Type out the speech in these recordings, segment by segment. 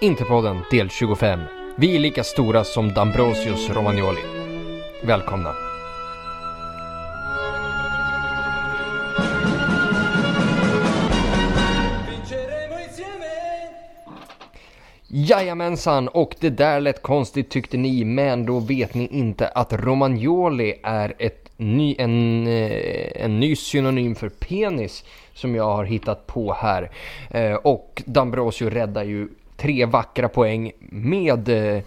Interpodden del 25. Vi är lika stora som Dambrosius Romagnoli. Välkomna. Jajamensan, och det där lät konstigt tyckte ni, men då vet ni inte att Romagnoli är ett ny, en, eh, en ny synonym för penis som jag har hittat på här. Eh, och Dambrosio räddar ju tre vackra poäng med eh,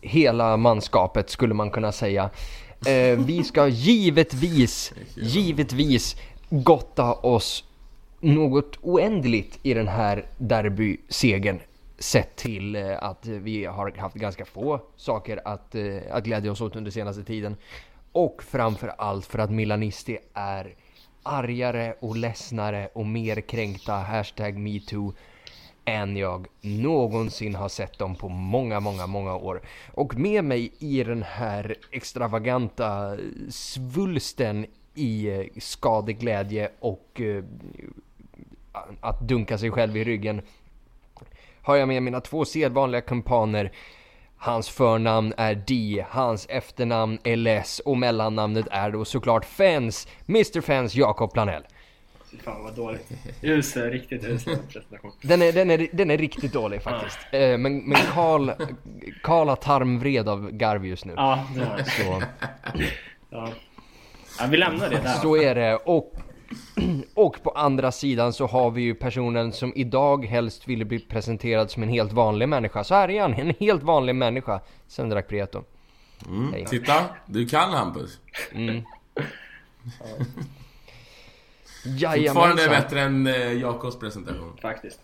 hela manskapet skulle man kunna säga. Eh, vi ska givetvis, givetvis gotta oss något oändligt i den här derbysegern sett till eh, att vi har haft ganska få saker att, att glädja oss åt under senaste tiden. Och framför allt för att Milanisti är argare och ledsnare och mer kränkta hashtag metoo än jag någonsin har sett dem på många, många, många år. Och med mig i den här extravaganta svulsten i eh, skadeglädje och uh, att dunka sig själv i ryggen har jag med mina två sedvanliga kumpaner Hans förnamn är D, hans efternamn är Les och mellannamnet är då såklart Fens, Mr Fens Jakob Planell. Fan vad dåligt. Usel, riktigt usel presentation. Den är, den, är, den är riktigt dålig faktiskt. Ja. Eh, men, men Karl, Karl har tarmvred av garv just nu. Ja, det har Så. Ja. ja, vi lämnar det där. Så är det. Och Och på andra sidan så har vi ju personen som idag helst ville bli presenterad som en helt vanlig människa. Så här är han, en helt vanlig människa. Sen drack Prieto. Mm. Titta, du kan Hampus. Mm. Fortfarande bättre än eh, Jakobs presentation. Faktiskt.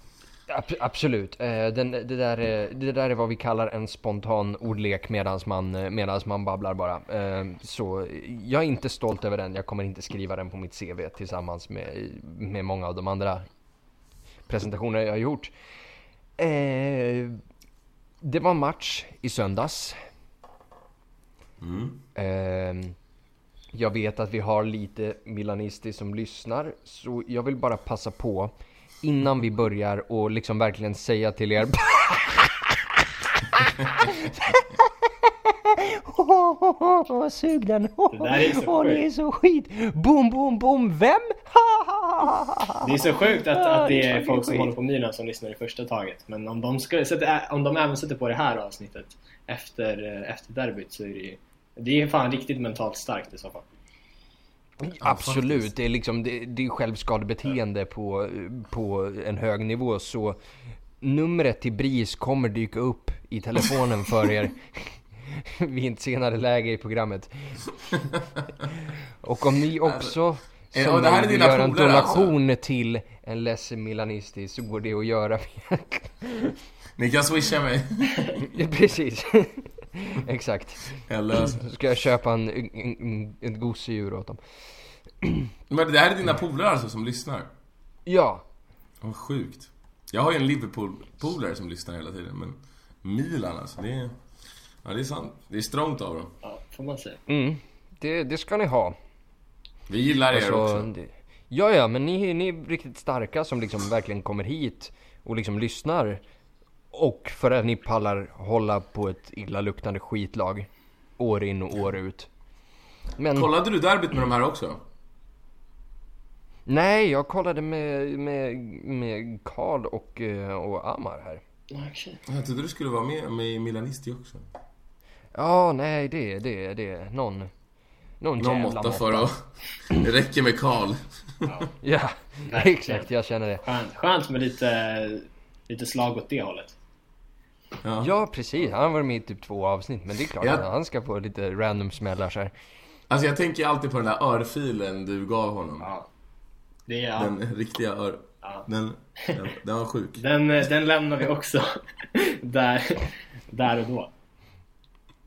Ab absolut. Eh, den, det, där är, det där är vad vi kallar en spontan ordlek medans man, eh, medans man babblar bara. Eh, så jag är inte stolt över den. Jag kommer inte skriva den på mitt CV tillsammans med, med många av de andra presentationer jag har gjort. Det var match i söndags. Mm. Jag vet att vi har lite milanister som lyssnar, så jag vill bara passa på innan vi börjar och liksom verkligen säga till er Åh, sug den! Åh, det, är så oh, det är så skit! Boom, boom, boom! Vem? det är så sjukt att, att det är folk som håller på Milan som lyssnar i första taget. Men om de, ska, om de även sätter på det här avsnittet efter, efter derbyt så är det Det är fan riktigt mentalt starkt i så fall. Absolut, det är liksom det, det är självskadebeteende på, på en hög nivå så numret till BRIS kommer dyka upp i telefonen för er vid ett senare läge i programmet. Och om ni också som ja, det här är vill göra en donation alltså. till en ledsen Milanisti så går det att göra. ni kan swisha mig. Precis. Exakt. Eller... Så ska jag köpa en, en, en, ett gosedjur åt dem. Men det här är dina polare alltså som lyssnar? Ja. Vad sjukt. Jag har ju en Liverpool-polare som lyssnar hela tiden, men Milan alltså, det är... Ja, det är sant. Det är strångt av dem. Ja, får man säga. Mm. Det, det ska ni ha. Vi gillar er alltså, också. Det, ja, ja, men ni, ni är riktigt starka som liksom verkligen kommer hit och liksom lyssnar. Och för att ni pallar hålla på ett illaluktande skitlag. År in och år ut. Men... Kollade du derbyt med de här också? Nej, jag kollade med, med, med Karl och, eh, och Amar här. Okay. Jag trodde du skulle vara med, med Milanisti också. Ja, nej det, det, det. Någon, någon, någon måtta, måtta för att... Det räcker med Karl. Ja, ja exakt. Jag känner det. Skönt, skönt med lite, lite slag åt det hållet. Ja. ja, precis. Han varit med i typ två avsnitt. Men det är klart ja. att han ska få lite random smällar så här. Alltså jag tänker alltid på den där örfilen du gav honom. Ja. Det är, den riktiga ör... Ja. Den, den, den, var sjuk. Den, den lämnar vi också där, där och då.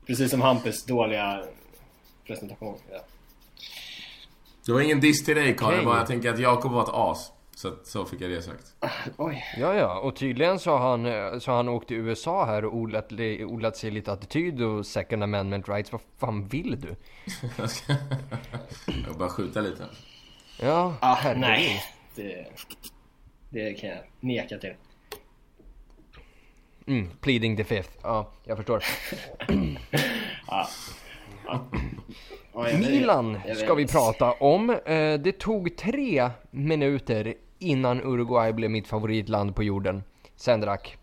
Precis som Hampus dåliga presentation. Ja. Det var ingen diss till dig Karin, okay. jag tänker att Jakob var ett as. Så, så fick jag det sagt. Oj. Ja, ja. Och tydligen så har han, så har han åkt till USA här och odlat, odlat sig lite attityd och second amendment rights. Vad fan vill du? jag ska bara skjuta lite. Ja, ah, herregud. Nej, det, det kan jag neka till. Mm, pleading the fifth. Ja, jag förstår. Ja. Ja. Ja, jag vet- Milan ska vi prata om. Eh, Det tog tre minuter innan Uruguay blev mitt favoritland på jorden. Sendrak.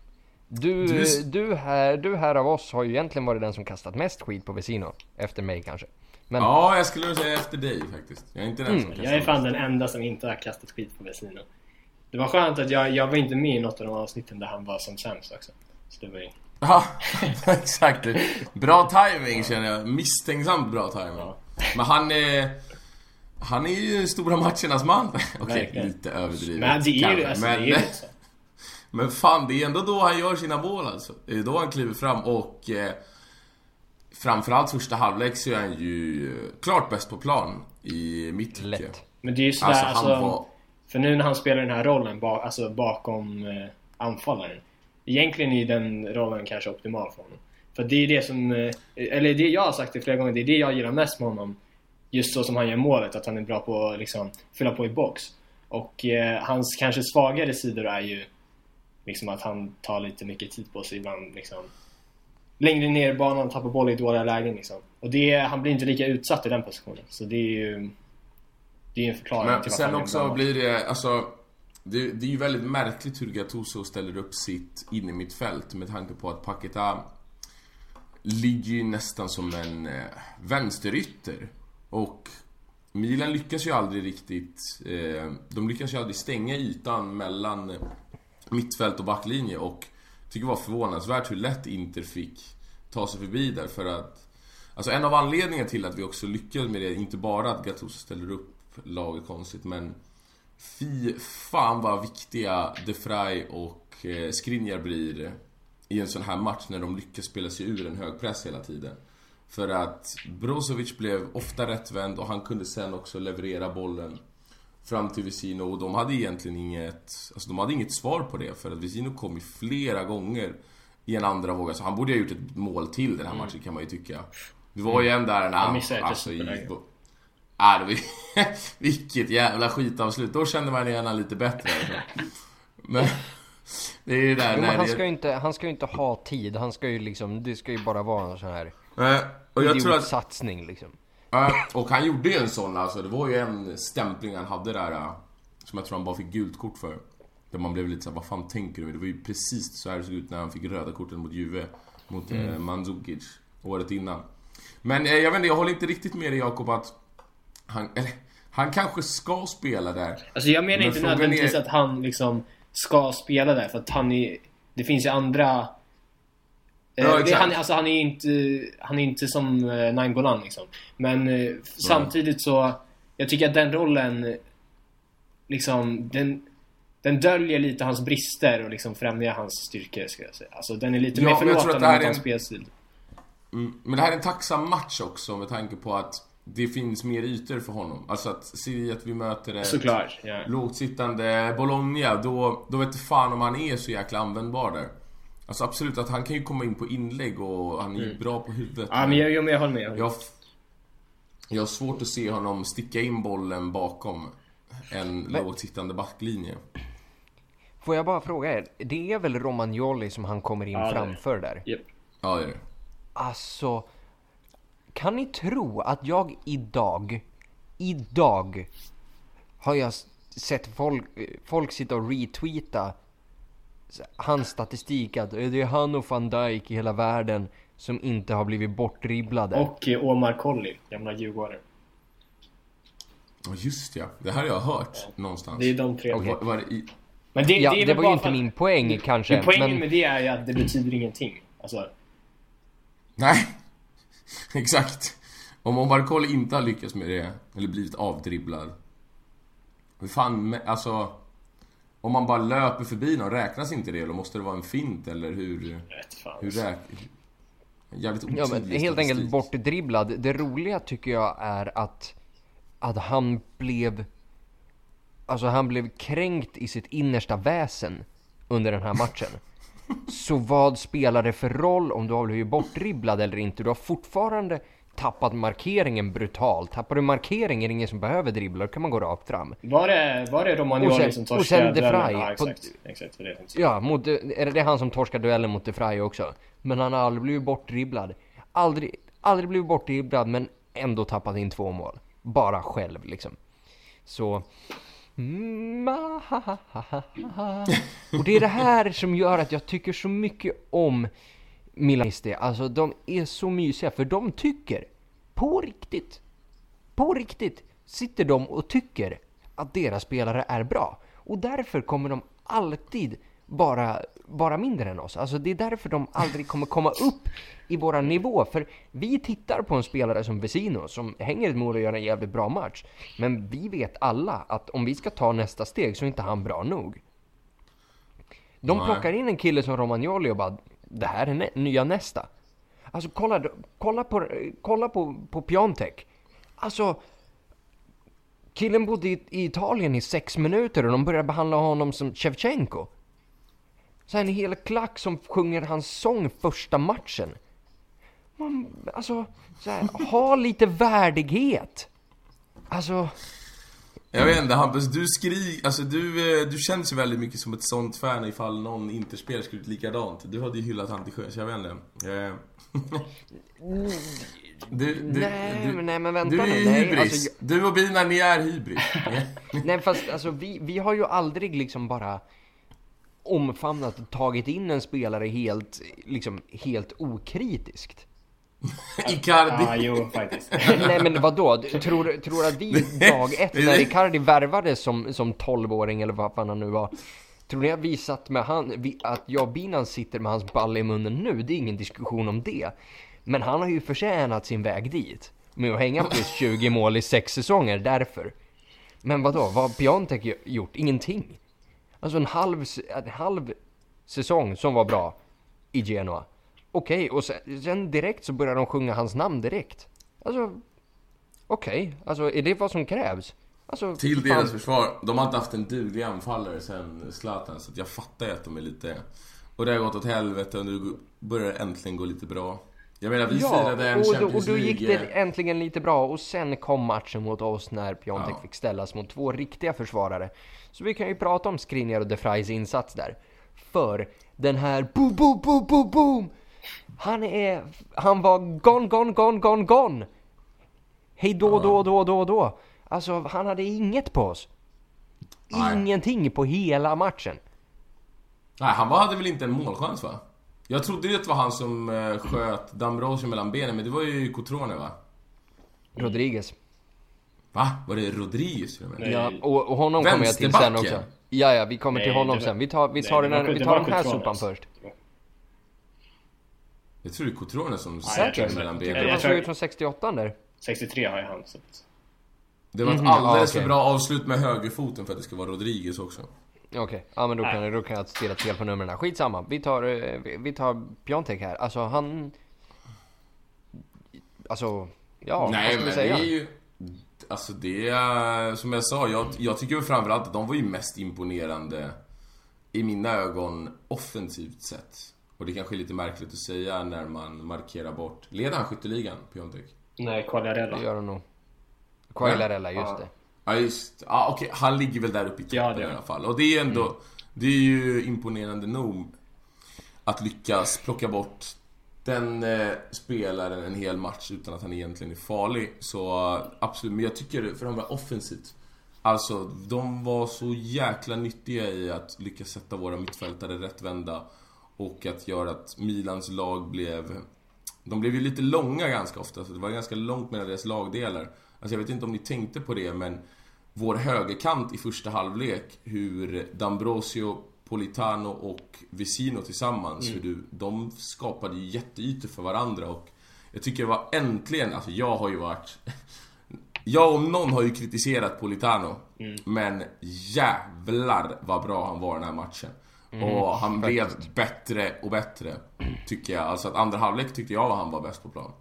Du, Du- du, här, du här av oss har ju egentligen varit den som kastat mest skit på Vesino. Efter mig kanske. Men Ja, jag skulle nog säga efter dig faktiskt. Jag är inte den som kastar Jag är fan den enda som inte har kastat skit på Vesino. Det var skönt att jag, jag var inte med i något av de avsnitten där han var som sämst också. Så det var ju... Ja, exakt. Bra timing känner jag. Misstänksamt bra timing. Ja. Men han är... Han är ju stora matchernas man. Okej, Verkligen. lite överdrivet. Men det är ju alltså, men, det är men fan, det är ändå då han gör sina mål alltså. Det är då han kliver fram och... Eh, framförallt första halvlek så är han ju eh, klart bäst på plan i mitt tycke. lätt. Men det är ju sådär, Alltså alltså, han var... För nu när han spelar den här rollen ba, alltså bakom eh, anfallaren. Egentligen är den rollen kanske optimal för honom. För det är det som, eh, eller det jag har sagt det flera gånger, det är det jag gillar mest med honom. Just så som han gör målet, att han är bra på att liksom, fylla på i box. Och eh, hans kanske svagare sidor är ju liksom att han tar lite mycket tid på sig ibland. Liksom, längre ner i banan, tappar boll i dåliga lägen. Liksom. Och det, han blir inte lika utsatt i den positionen. Så det är ju det är en förklaring Men till sen också bra. blir det, alltså... Det, det är ju väldigt märkligt hur Gattuso ställer upp sitt in i mitt fält med tanke på att Paketa ligger ju nästan som en eh, vänsterytter. Och Milan lyckas ju aldrig riktigt... Eh, de lyckas ju aldrig stänga ytan mellan mittfält och backlinje och tycker det var förvånansvärt hur lätt Inter fick ta sig förbi där för att Alltså en av anledningarna till att vi också lyckades med det, inte bara att Gattuso ställer upp laget konstigt men Fy fan vad viktiga De Frey och eh, Skriniar blir i en sån här match när de lyckas spela sig ur en hög press hela tiden. För att Brozovic blev ofta rättvänd och han kunde sen också leverera bollen fram till Vesino och de hade egentligen inget, alltså de hade inget svar på det för att Vesino kom ju flera gånger i en andra våg. Alltså han borde ha gjort ett mål till den här matchen kan man ju tycka. Det var ju en där när Han alltså, i, superläge. Ah, det var, vilket jävla skitavslut. Då kände man gärna lite bättre. Alltså. Men det är ju där Jo, han det... ska ju inte, han ska ju inte ha tid. Han ska ju liksom, det ska ju bara vara en sån här Eh, och jag tror att... satsning liksom. Ja, och han gjorde ju en sån alltså. Det var ju en stämpling han hade där. eh, Som jag tror han bara fick gult kort för. Där man blev lite såhär, vad fan tänker du? Det var ju precis så här det såg ut när han fick röda korten mot Juve. Mot eh, Mandzukic. Året innan. Men eh, jag vet inte, jag håller inte riktigt med dig Jakob att... Han, eller, han kanske ska spela där. Alltså jag menar Men inte nödvändigtvis är- att han liksom ska spela där för att han är... Det finns ju andra... Eh, Ja, det, exakt. han, alltså han är inte, han är inte som eh, Nainggolan liksom. Men eh, samtidigt så... Jag tycker att den rollen eh, liksom, den, den döljer lite hans brister och liksom främjar hans styrkor skulle jag säga. Alltså den är lite Ja, mer förlåtande mot är hans en- spelstil. Mm, men det här är en tacksam match också med tanke på att det finns mer ytor för honom. Alltså att se att vi möter ett Såklart. Ja. lågt sittande Bologna, då, då vet du fan om han är så jäkla användbar där. Alltså absolut att han kan ju komma in på inlägg och han är ju bra på huvudet. Mm. Ja, men jag, jag, jag håller med. Jag jag, har svårt att se honom sticka in bollen bakom en lågt sittande backlinje. Får jag bara fråga er, det är väl Romagnoli som han kommer in Ja, framför där? Japp. Ja, det är det. Alltså, kan ni tro att jag idag, idag, har jag sett folk, folk sitta och retweeta hans statistik att det är han och van Dijk i hela världen som inte har blivit bortdribblade. Och eh, Omar Colley, gamla Djurgården. Ja, just ja. Det här har jag hört någonstans. Det är de tre. Okej. Var, var det i... Men det, ja, det, det, var ju inte min poäng kanske. Men poängen men- med det är ju att det betyder ingenting. Alltså, Nej, exakt. Om Omar Colley inte har lyckats med det, eller blivit avdribblad. Hur fan, med- alltså... Om man bara löper förbi någon, räknas inte det? Eller måste det vara en fint? Eller hur... Hur räk... Jävligt otydlig Ja men helt enkelt bortdribblad. Det roliga tycker jag är att, att han blev, alltså han blev kränkt i sitt innersta väsen under den här matchen. Så vad spelar det för roll om du har blivit bortdribblad eller inte? Du har fortfarande tappat markeringen brutalt. Tappar du markering är det ingen som behöver dribbla, då kan man gå rakt fram. Var det, var det Romagnoli Och sen- som och torskade sen De duellen? Ja, på- exakt. exakt det. Ja, mot, är det, han som torskar duellen mot De också? Men han har aldrig blivit bortdribblad. Aldrig, aldrig blivit bortdribblad men ändå tappat in två mål. Bara själv liksom. Så... Och det är det här som gör att jag tycker så mycket om Milanisti. Alltså de är så mysiga för de tycker på riktigt på riktigt sitter de och tycker att deras spelare är bra. Och därför kommer de alltid vara, vara mindre än oss. Alltså det är därför de aldrig kommer komma upp i våran nivå. För vi tittar på en spelare som Vesino som hänger ett mål och gör en jävligt bra match. Men vi vet alla att om vi ska ta nästa steg så är inte han bra nog. De Nej. plockar in en kille som Romagnoli och bara det här är nä- nya nästa. Alltså kolla, kolla på, kolla på, på Piontek. Alltså Killen bodde i, i Italien i sex minuter och de började behandla honom som Shevchenko. Så en hel klack som sjunger hans sång första matchen. Man, alltså, så här, ha lite värdighet. Alltså, jag vet inte Hampus, du skrik, alltså du, eh, du känns ju väldigt mycket som ett sånt fan ifall någon interspelare skulle gjort likadant. Du hade ju hyllat han till sjöss, jag vet inte. Eh. Du, du, nej, du, men, nej men vänta du är nu. Nej, hybris. alltså, Du och Bina, ni är hybris. Nej fast alltså vi, vi har ju aldrig liksom bara omfamnat och tagit in en spelare helt, liksom helt okritiskt. Icardi. Ja, jo faktiskt. Nej men vadå? Du Tror, tror att vi dag ett när Icardi värvades som, som 12-åring eller vad fan han nu var. Tror ni att vi satt med han, vi, att jag och Binan sitter med hans balle i munnen nu? Det är ingen diskussion om det. Men han har ju förtjänat sin väg dit. Med att hänga plus 20 mål i sex säsonger, därför. Men vadå, vad har Piontek gjort? Ingenting. Alltså en halv, en halv säsong som var bra i Genoa. Okej, och sen, sen direkt så börjar de sjunga hans namn direkt. Alltså, okej, alltså är det vad som krävs? Alltså, Till fan. deras försvar, de har inte haft en duglig anfallare sen Zlatan så jag fattar ju att de är lite... Och det har gått åt helvete och nu börjar det äntligen gå lite bra. Jag menar, vi Ja, firade en och då, och Champions då gick det äntligen lite bra och sen kom matchen mot oss när Piontek Ja. fick ställas mot två riktiga försvarare. Så vi kan ju prata om Skriniar och De Vrijs insats där. För den här boom, boom, boom, boom, boom! Han är... Han var gone, gone, gone, gone, gone! Hej då, då, då, då, då! Alltså, han hade inget på oss. Nej. Ingenting på hela matchen. Nej, han var- hade väl inte en målchans va? Jag trodde ju att det var han som eh, sköt Dambrosio mellan benen, men det var ju Cotrone va? Rodriguez. Va? Var det Rodriguez med? Nej. Ja, och, och honom kommer jag till sen också. Ja, ja, vi kommer till Nej, honom sen. Vi tar, vi Nej, tar, det den här, vi tar den här sopan först. Jag tror det är Cotrone som jag sätter mellan Jag Det benen. tror- var såg ut som 68 där. 63 har ju han. Så. Det var ett Mhm, alldeles för bra avslut med högerfoten för att det ska vara Rodriguez också. Okej, ja men då kan, då kan jag stirra fel på numren. Skitsamma, vi tar, eh, vi- vi tar Piontek här. Alltså han... Alltså, ja vad Nej ska vi men det säga? är ju... Alltså det är... Som jag sa, jag, jag tycker framförallt att de var ju mest imponerande i mina ögon offensivt sett. Och det kanske är lite märkligt att säga när man markerar bort... Leder han skytteligan, Piontek? Nej, Quagliarella. Det gör han nog. Quailarella, just Ja. det. Ja just ja, okej, han ligger väl där uppe i toppen Ja, det i alla fall. Och det är ändå, det är ju imponerande nog att lyckas plocka bort den eh, spelaren en hel match utan att han egentligen är farlig. Så eh, absolut, men jag tycker för de var offensivt. Alltså, de var så jäkla nyttiga i att lyckas sätta våra mittfältare rättvända och att göra att Milans lag blev... De blev ju lite långa ganska ofta, så det var ganska långt mellan deras lagdelar. Alltså jag vet inte om ni tänkte på det, men vår högerkant i första halvlek, hur D'Ambrosio, Politano och Vesino tillsammans, hur du, de skapade ju jätteytor för varandra. Och jag tycker det var äntligen, alltså jag har ju varit jag om någon har ju kritiserat Politano Men jävlar vad bra han var den här matchen Och han blev bättre och bättre Tycker jag, alltså att andra halvlek tyckte jag han var bäst på plan.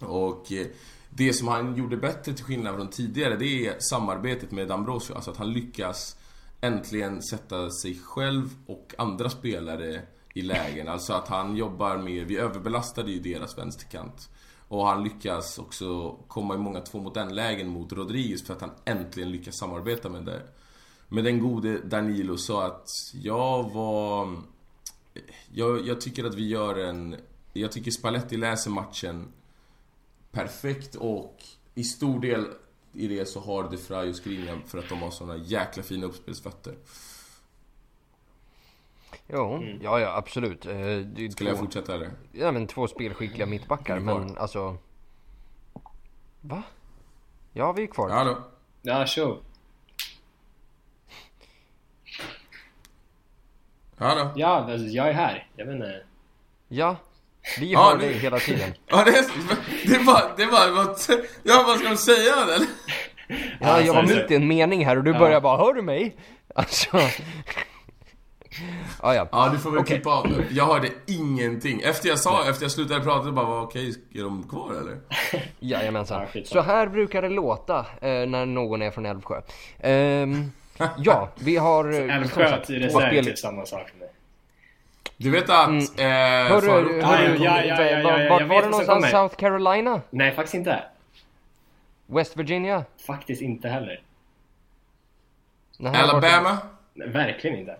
Och eh, det som han gjorde bättre till skillnad från tidigare Det är samarbetet med D'Ambrosio. Alltså att han lyckas äntligen sätta sig själv och andra spelare i lägen. Alltså att han jobbar med, vi överbelastade ju deras vänsterkant. Och han lyckas också komma i många två mot en lägen mot Rodriguez för att han äntligen lyckas samarbeta med, det, med den gode Danilo. Så att jag var... Jag, jag tycker att vi gör en... Jag tycker Spalletti läser matchen perfekt och i stor del i det så har De Frey och Skriniar för att de har såna jäkla fina uppspelsfötter. Jo, Mm. ja ja absolut. Eh, Skulle jag två- fortsätta eller? Ja men två spelskickliga mittbackar vi kvar? men alltså... Va? Ja vi är kvar. Ja, hallå? Ja, show. Hallå? Ja, alltså, jag är här. Jag vet inte. Ja, vi Ja, hör nu- dig hela tiden. Ja, det, är, det var... Det var... vad- Ja, vad ska de säga eller? Ja, jag var mitt i en mening här och du Ja. börjar bara, hör du mig? Alltså... ja, ja. Ja, du får väl Okej. klippa av nu. Jag hörde ingenting. Efter jag sa, efter jag slutade prata, jag bara var okej, är de kvar eller? Jajamensan. Ja. Så här brukar det låta eh, när någon är från Älvsjö. Ehm, ja, vi har... eh, Älvsjö sagt, är spel- typ samma sak. Du vet att... Mm. Eh, Hörru, hörru, Ja, ja, ja, ja, ja, var- var vet det någonstans? South Carolina? Nej, faktiskt inte. West Virginia? Faktiskt inte heller. Alabama? Nej, verkligen inte.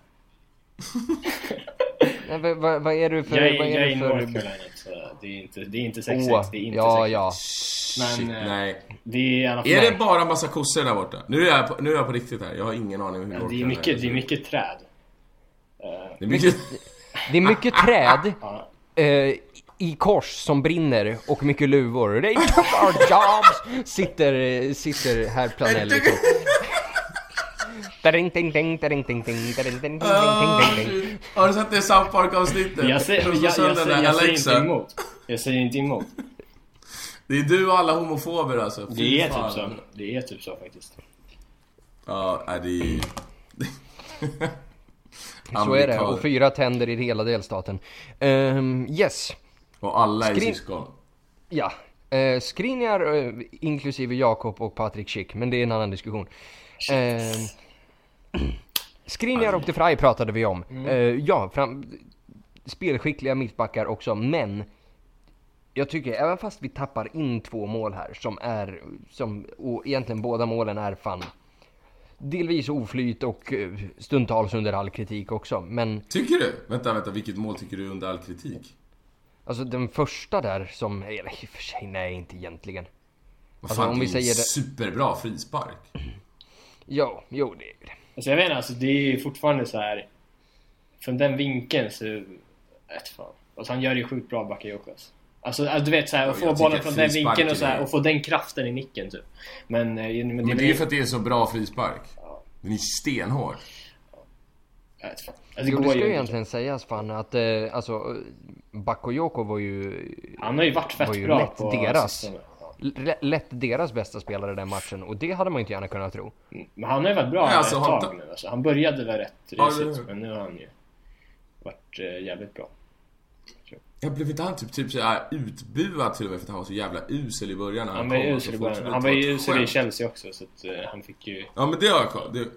Nej, vad, vad, är du för... Jag är, vad är jag är för... North Carolina, så det är inte, det är inte 6-6. Åh, det är inte ja, 6-6. ja. Shit, Men, eh, nej. Det är i alla fall... Är det bara massa kossor där borta? Nu är jag på, nu är jag på riktigt här. Jag har ingen aning om hur Ja, det är mycket, det är mycket träd. Det är mycket... Det är mycket träd eh, i kors som brinner och mycket luvor. They took our jobs! Sitter, sitter herr Planell liksom. Har du sett det South Park-avsnittet? Jag säger, jag, jag, jag inte emot. Jag säger inte emot. Det är du och alla homofober alltså. Fy Det är fan. typ så. Det är typ så faktiskt. Ja, är det är... Så är det. Och fyra tänder i hela delstaten. Ehm, yes. Och alla är Skrin- syskon. Ja. Uh, Skriniar eh, inklusive Jakob och Patrik Schick, men det är en annan diskussion. Uh, Skriniar och De Frey pratade vi om. Eh, ja, fram, spelskickliga mittbackar också, men jag tycker även fast vi tappar in två mål här som är, som, och egentligen båda målen är fan delvis oflyt och eh, stundtals under all kritik också. Men Tycker du? Vänta, vänta. Vilket mål tycker du är under all kritik? alltså den första där som, eller i och för sig nej inte egentligen. Vad Alltså, fan, om det vi är ju säger en det- superbra frispark. Jo, jo det är det. Alltså jag inte, alltså det är fortfarande så här. Från den vinkeln så... Vet fan. Alltså han gör det ju sjukt bra Bakayoko alltså. Alltså, alltså du vet såhär, att Ja, få bollen från den vinkeln och så här, är- och få den kraften i nicken typ. Men, eh, men, Men det är ju för att det är så bra frispark. Den är stenhård. Fan. Alltså, Jo, det det går ska ju ju inte. egentligen sägas fan att eh, alltså Bakayoko var ju Han har ju varit var fett ju bra lätt på deras. sistone. Ja. lätt deras bästa spelare den matchen och det hade man inte gärna kunnat tro. Mm. Men han har ju varit bra Nej, alltså, ett han tag ta- nu alltså. Han började väl rätt Ja, risigt, det- men nu har han ju varit eh, jävligt bra. Jag blev inte han typ, typ såhär utbuad till och med för att han var så jävla usel i början när Han han var kom. ju alltså, usel i folk början. Han var ju usel i. Chelsea också, så att eh, han fick ju... Ja men det har jag koll. Det...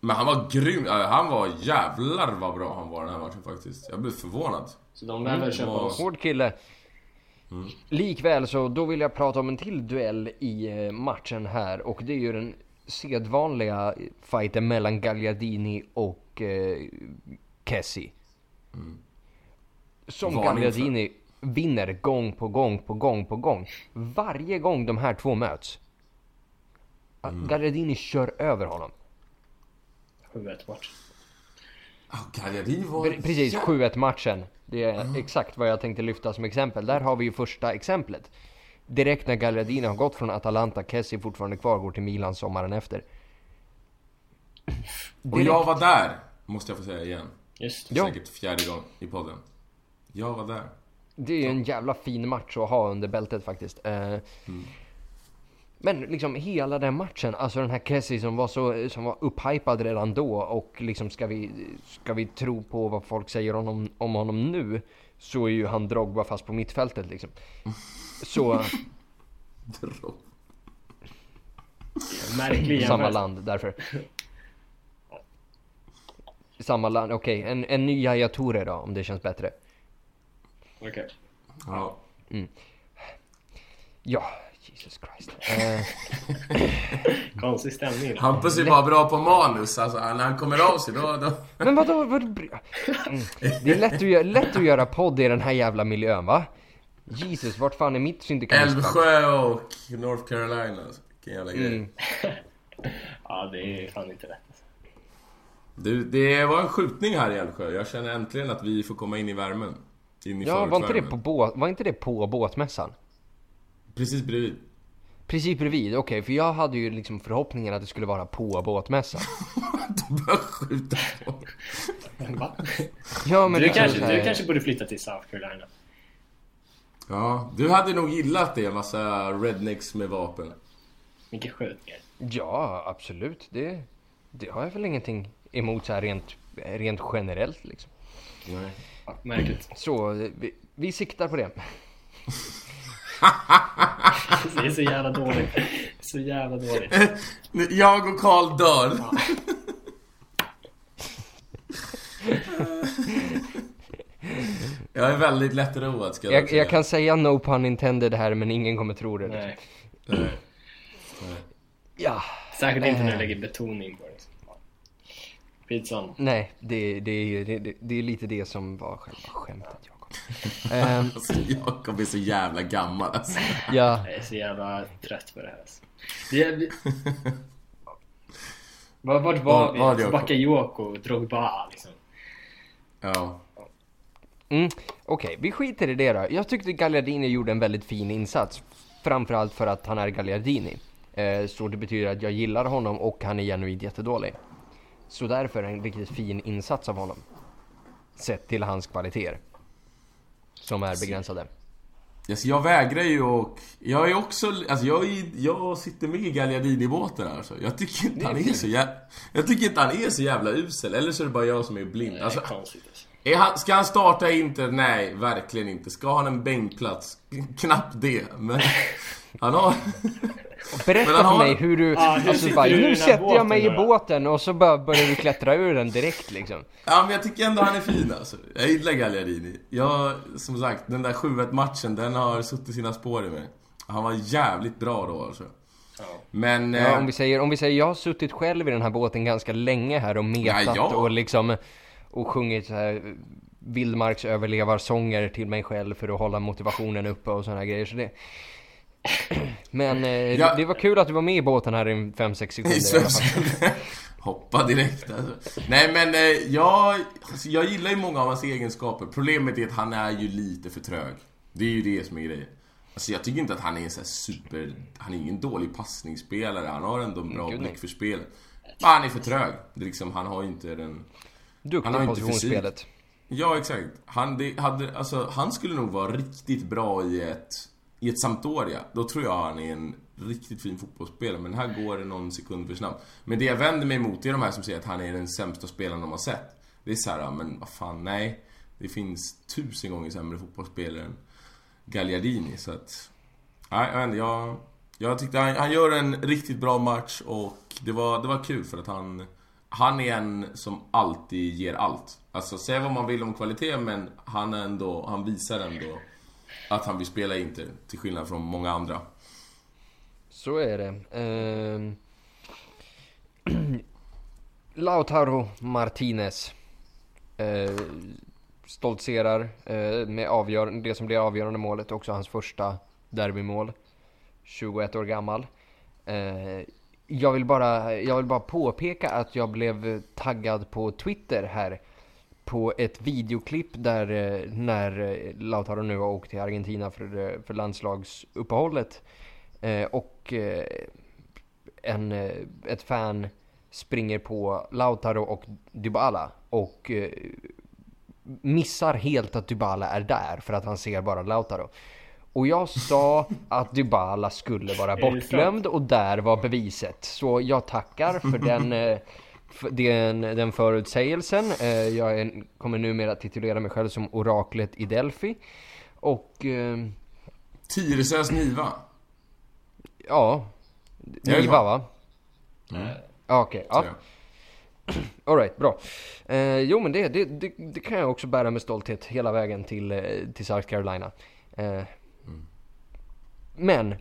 Men han var grym. Ja, Han var jävlar vad bra han var den här matchen faktiskt. Jag blev förvånad. Så de lär väl köpa vad- oss. Hård kille. Likväl så då vill jag prata om en till duell i eh, matchen här och det är ju den sedvanliga fighten mellan Gagliardini och eh, Kessie. Som Varning för- Gagliardini vinner gång på gång på gång på gång. Varje gång de här två möts. Mm. Gagliardini kör över honom. 7-1 match. Ja, Gagliardini var... Pre- Precis, Ja. 7-1 matchen. Det är exakt vad jag tänkte lyfta som exempel. Där har vi ju första exemplet. Direkt när Gagliardini har gått från Atalanta, Kessie fortfarande kvar, går till Milan sommaren efter. Och jag var där, måste jag få säga igen. Just Ja. Säkert fjärde gång i podden. Jag var där. Det är ju en jävla fin match att ha under bältet faktiskt. Eh, Men liksom hela den matchen, alltså den här Kessie som var så, som var upphypad redan då och liksom ska vi, ska vi tro på vad folk säger om, honom- om honom nu så är ju han Drogba fast på mittfältet liksom. Så, Märklig samma land därför. Samma land, okej. En, en ny Yahya Toure då, om det känns bättre. Okej. Ja. Ja, Jesus Christ. Eh, Konstig stämning. Hampus är bara bra på manus, alltså när han kommer av sig då... då... men vadå? bry- mm. Det är lätt att, göra, lätt att göra podd i den här jävla miljön va? Jesus, vart fan är mitt syndikalistband? Älvsjö och North Carolina, alltså. vilken jävla grej. Mm. Ja, det är fan inte rätt. Du, det var en skjutning här i Älvsjö. Jag känner äntligen att vi får komma in i värmen. In i Ja, var inte, det på båt, var inte det på båtmässan? Precis bredvid. Precis bredvid, okej, för jag hade ju liksom förhoppningen att det skulle vara på båtmässan. De började skjuta på. Ja, men Du, kanske, här- du kanske borde flytta till South Carolina. Ja, du hade nog gillat det, en massa rednecks med vapen. Mycket skjutningar. Ja, absolut. Det, det har jag väl ingenting emot så här rent, rent generellt liksom. Nej. Ja, märkligt. Så vi, vi siktar på det. Det är så jävla dåligt. Så jävla dåligt. Jag och Karl dör. Jag är väldigt lättroad ska jag, Jag, jag kan säga no pun intended här men ingen kommer tro det. Nej. Nej. Ja, Särskilt inte när Eh. du lägger betoning på det. Skitsamma. nej, det, det, det, det, det är lite det som var själva skämtet Jakob. Ehm, Alltså, Jakob är så jävla gammal alltså. ja, Jag är så jävla trött på det här. Alltså. Det är... Vart var Var- vi? var det, Jakob? Bakayoko, Drogba liksom. Ja. mm, okej, vi skiter i det då. Jag tyckte Gagliardini gjorde en väldigt fin insats. Framförallt för att han är Gagliardini. Eh, så det betyder att jag gillar honom och han är genuint jättedålig. Så därför en riktigt fin insats av honom. Sett till hans kvaliteter. Som är begränsade. Alltså, jag vägrar ju och... Jag är också... Alltså jag, är, jag sitter med i Gagliardini-båten alltså. Jag tycker inte han är så jävla... Jag tycker inte han är så jävla usel. Eller så är det bara jag som är blind. Alltså, är han, ska han starta Inter? Nej, verkligen inte. Ska han en bänkplats? Knappt det. Men han har... Berätta han för har- mig hur du... Ja, hur alltså bara, du nu sätter jag mig i då, då?" båten och så bara börjar du klättra ur den direkt liksom. Ja, men jag tycker ändå han är fin alltså. Jag gillar Gagliardini. Jag, som sagt, den där 7-1 matchen, den har suttit sina spår i mig. Han var jävligt bra då alltså. Ja. Men... Ja, eh, om vi säger, om vi säger, jag har suttit själv i den här båten ganska länge här och metat Ja, ja. och liksom och sjungit så här vildmarksöverlevarsånger till mig själv för att hålla motivationen uppe och såna här grejer. Så det... Men eh, Ja. det, var kul att du var med i båten här i 5-6 sekunder i alla fall. Hoppa direkt alltså. Nej men eh, jag, alltså, jag gillar ju många av hans egenskaper. Problemet är att han är ju lite för trög. Det är ju det som är grejen. Alltså jag tycker inte att han är en sån här super... Han är ingen dålig passningsspelare. Han har ändå en bra nej. blick för spel. Men han är för trög. Det är liksom, han har ju inte den... Duktig Han har inte positionsspelet. Ja, exakt. Han, det hade, alltså, han skulle nog vara riktigt bra i ett, i ett Sampdoria. Då tror jag han är en riktigt fin fotbollsspelare. Men här går det någon sekund för snabbt. Men det jag vänder mig emot är de här som säger att han är den sämsta spelaren de har sett. Det är så här, men vad fan, nej. Det finns tusen gånger sämre fotbollsspelare än Gagliardini, så att... Nej, jag vet inte, jag... Jag tyckte han, han gör en riktigt bra match och det var, det var kul för att han... Han är en som alltid ger allt. Alltså, säg vad man vill om kvalitet, men han är ändå... Han visar ändå att han vill spela Inter, till skillnad från många andra. Så är det. Ehm... Lautaro Martinez eh, stoltserar eh, med avgör- det som blir avgörande målet, också hans första derbymål. 21 år gammal. Eh, jag, vill bara, jag vill bara påpeka att jag blev taggad på Twitter här på ett videoklipp där eh, när eh, Lautaro nu har åkt till Argentina för, eh, för landslagsuppehållet eh, och en, ett fan springer på Lautaro och Dybala och missar helt att Dybala är där för att han ser bara Lautaro. Och jag sa att Dybala skulle vara bortglömd och där var beviset. Så jag tackar för den, den, den förutsägelsen. Eh, Jag är, kommer numera titulera mig själv som oraklet i Delphi. Och eh, Tyresös Niva. ja, Niva va? Mm. Ja, Okej, ja. Så, Alright, bra. Eh, jo men det, det, det, det kan jag också bära med stolthet hela vägen till, eh, till South Carolina. Eh, Men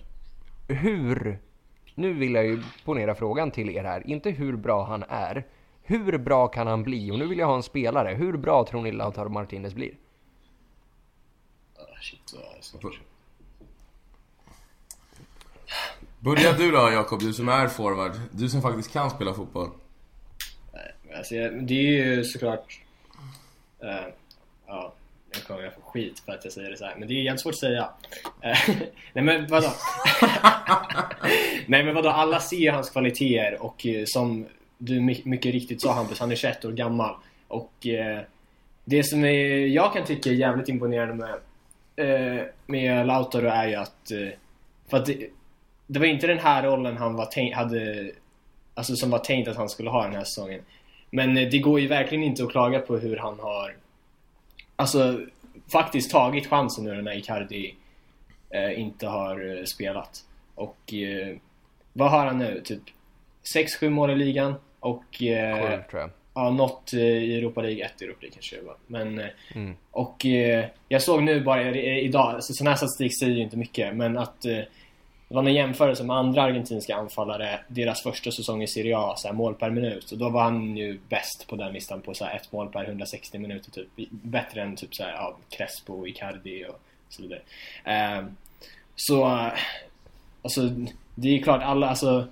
hur, nu vill jag ju ponera frågan till er här, inte hur bra han är. Hur bra kan han bli? Och nu vill jag ha en spelare. Hur bra tror ni Lautaro Martinez blir? Ah, Shit, vad. Börja du då Jakob, du som är forward. Du som faktiskt kan spela fotboll. Alltså, det är ju såklart... eh, ja, jag kommer jag få skit för att jag säger det så här, men det är jävligt svårt att säga. Eh, nej men vadå? nej men vadå, alla ser hans kvaliteter och eh, som du mycket riktigt sa Hampus, han är 21 år gammal. Och eh, det som är, jag kan tycka är jävligt imponerande med, eh, med Lautaro är ju att... Eh, för att det, det var inte den här rollen han var tänkt, hade... Alltså som var tänkt att han skulle ha den här säsongen. Men det går ju verkligen inte att klaga på hur han har Alltså faktiskt tagit chansen nu när Icardi eh, inte har eh, spelat. Och eh, vad har han nu? Typ 6-7 mål i ligan och eh, Sju tror jag. ja, något eh, i Europa League, ett i Europa League kanske det var. Men, eh, Mm. och jag såg nu bara idag, alltså, sån här statistik säger ju inte mycket, men att det var någon jämförelse med andra argentinska anfallare, deras första säsong i Serie A, så här, mål per minut. Och då var han ju bäst på den listan på så här, ett mål per 160 minuter typ. Bättre än typ så här, ja, Crespo, Icardi och så vidare. Eh, så, alltså det är klart alla, alltså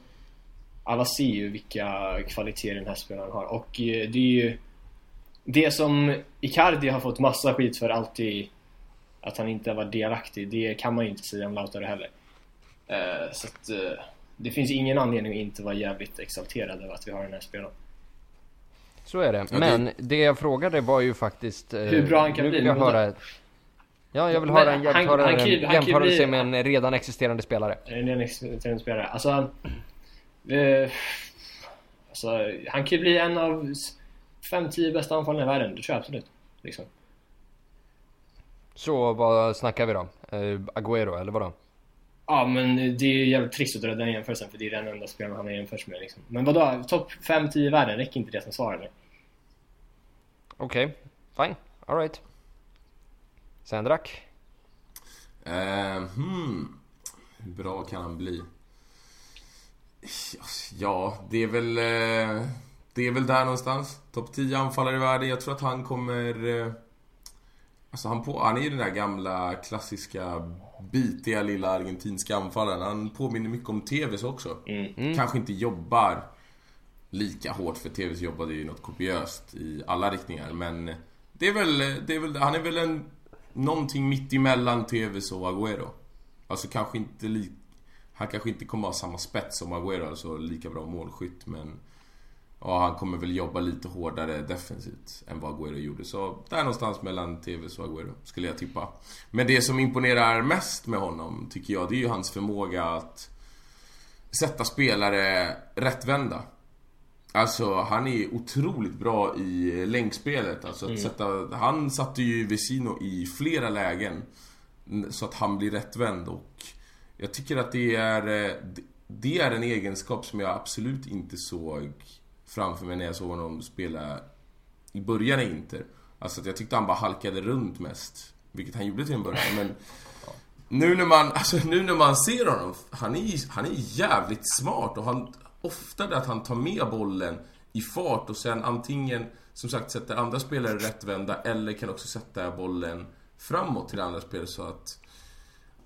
alla ser ju vilka kvaliteter den här spelaren har och eh, det är ju det som Icardi har fått massa skit för alltid att han inte har varit delaktig, det kan man ju inte säga om Lautaro heller. Eh, så att eh, det finns ingen anledning att inte vara jävligt exalterad över att vi har den här spelaren. Så är det. Men det jag frågade var ju faktiskt... eh, Hur bra han kan nu bli, jag höra... Ja, jag vill Men höra en han- han jämförelse, kan ju- han kan ju jämförelse bli- med en redan existerande spelare. En extern spelare? Alltså, han- eh, alltså, han kan ju bli en av 5-10 bästa anfallarna i världen, det tror jag absolut. Liksom. Så vad snackar vi då? Eh, Agüero, eller vadå? Ja, men det är jävligt trist att dra den jämförelsen för det är den enda spelaren han har jämförts med. Liksom. Men vadå, topp 5-10 i världen, räcker inte det som svar eller? Okej, fine. Alright. Sendrak? Eh, hmm. Hur bra kan han bli? Ja, det är väl... Eh, det är väl där någonstans. Topp 10 anfallare i världen. Jag tror att han kommer... Alltså han, på, han är ju den där gamla klassiska bitiga lilla argentinska anfallaren. Han påminner mycket om TVs också. Mm. Kanske inte jobbar lika hårt för TVs jobbade ju något kopiöst i alla riktningar men det är väl, det är väl han är väl en någonting mitt emellan TVs och Agüero. Alltså kanske inte li, han kanske inte kommer ha samma spets som Agüero, alltså lika bra målskytt men ja, han kommer väl jobba lite hårdare defensivt än vad Agüero gjorde. Så där någonstans mellan TVs och Agüero skulle jag tippa. Men det som imponerar mest med honom tycker jag, det är ju hans förmåga att sätta spelare rättvända. Alltså han är otroligt bra i länkspelet. Alltså att sätta, han satte ju Vesino i flera lägen. Så att han blir rättvänd och jag tycker att det är, eh, det är en egenskap som jag absolut inte såg framför mig när jag såg honom spela i början i Inter. Alltså att jag tyckte han bara halkade runt mest. Vilket han gjorde till en början men nu när man, alltså nu när man ser honom, han är, han är jävligt smart och han, ofta det att han tar med bollen i fart och sen antingen, som sagt, sätter andra spelare rättvända eller kan också sätta bollen framåt till andra spelare så att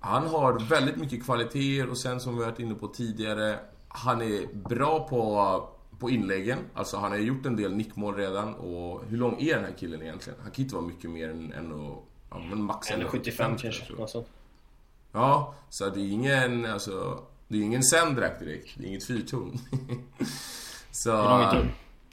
han har väldigt mycket kvaliteter och sen som vi varit inne på tidigare, han är bra på, på inläggen. Alltså han har gjort en del nickmål redan och hur lång är den här killen egentligen? Han kan inte vara mycket mer än, än och, ja, men max 1,75 tror kanske. Ja, så det är ingen, alltså, det är ingen Sendrak direkt. Det är inget fyrtorn. så... Är tull?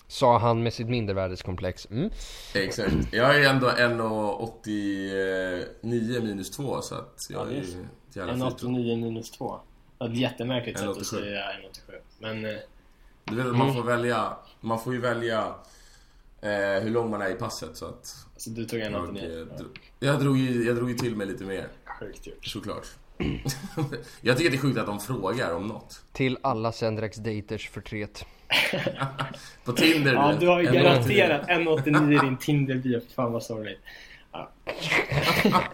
Sa han med sitt mindervärdeskomplex. Mm. Exakt. Jag är ändå 1,89 minus 2 så att jag Ja, är fyrtorn. 1,89 minus 2. Det var ett jättemärkligt sätt 1,87. att säga 1,87. Men eh, Du vet att man får välja, man får ju välja eh, hur lång man är i passet så att alltså, du tog jag, 1,89. eh, dro- jag, drog ju, jag drog ju till mig lite mer, Sjukt gjort. såklart. jag tycker det är sjukt att de frågar om något. Till alla Sendraks daters förtret. På Tinder Ja, du har ju 1,89. garanterat 1,89 i din Tinder-bio. Fan vad sorgligt. Ja. Ja,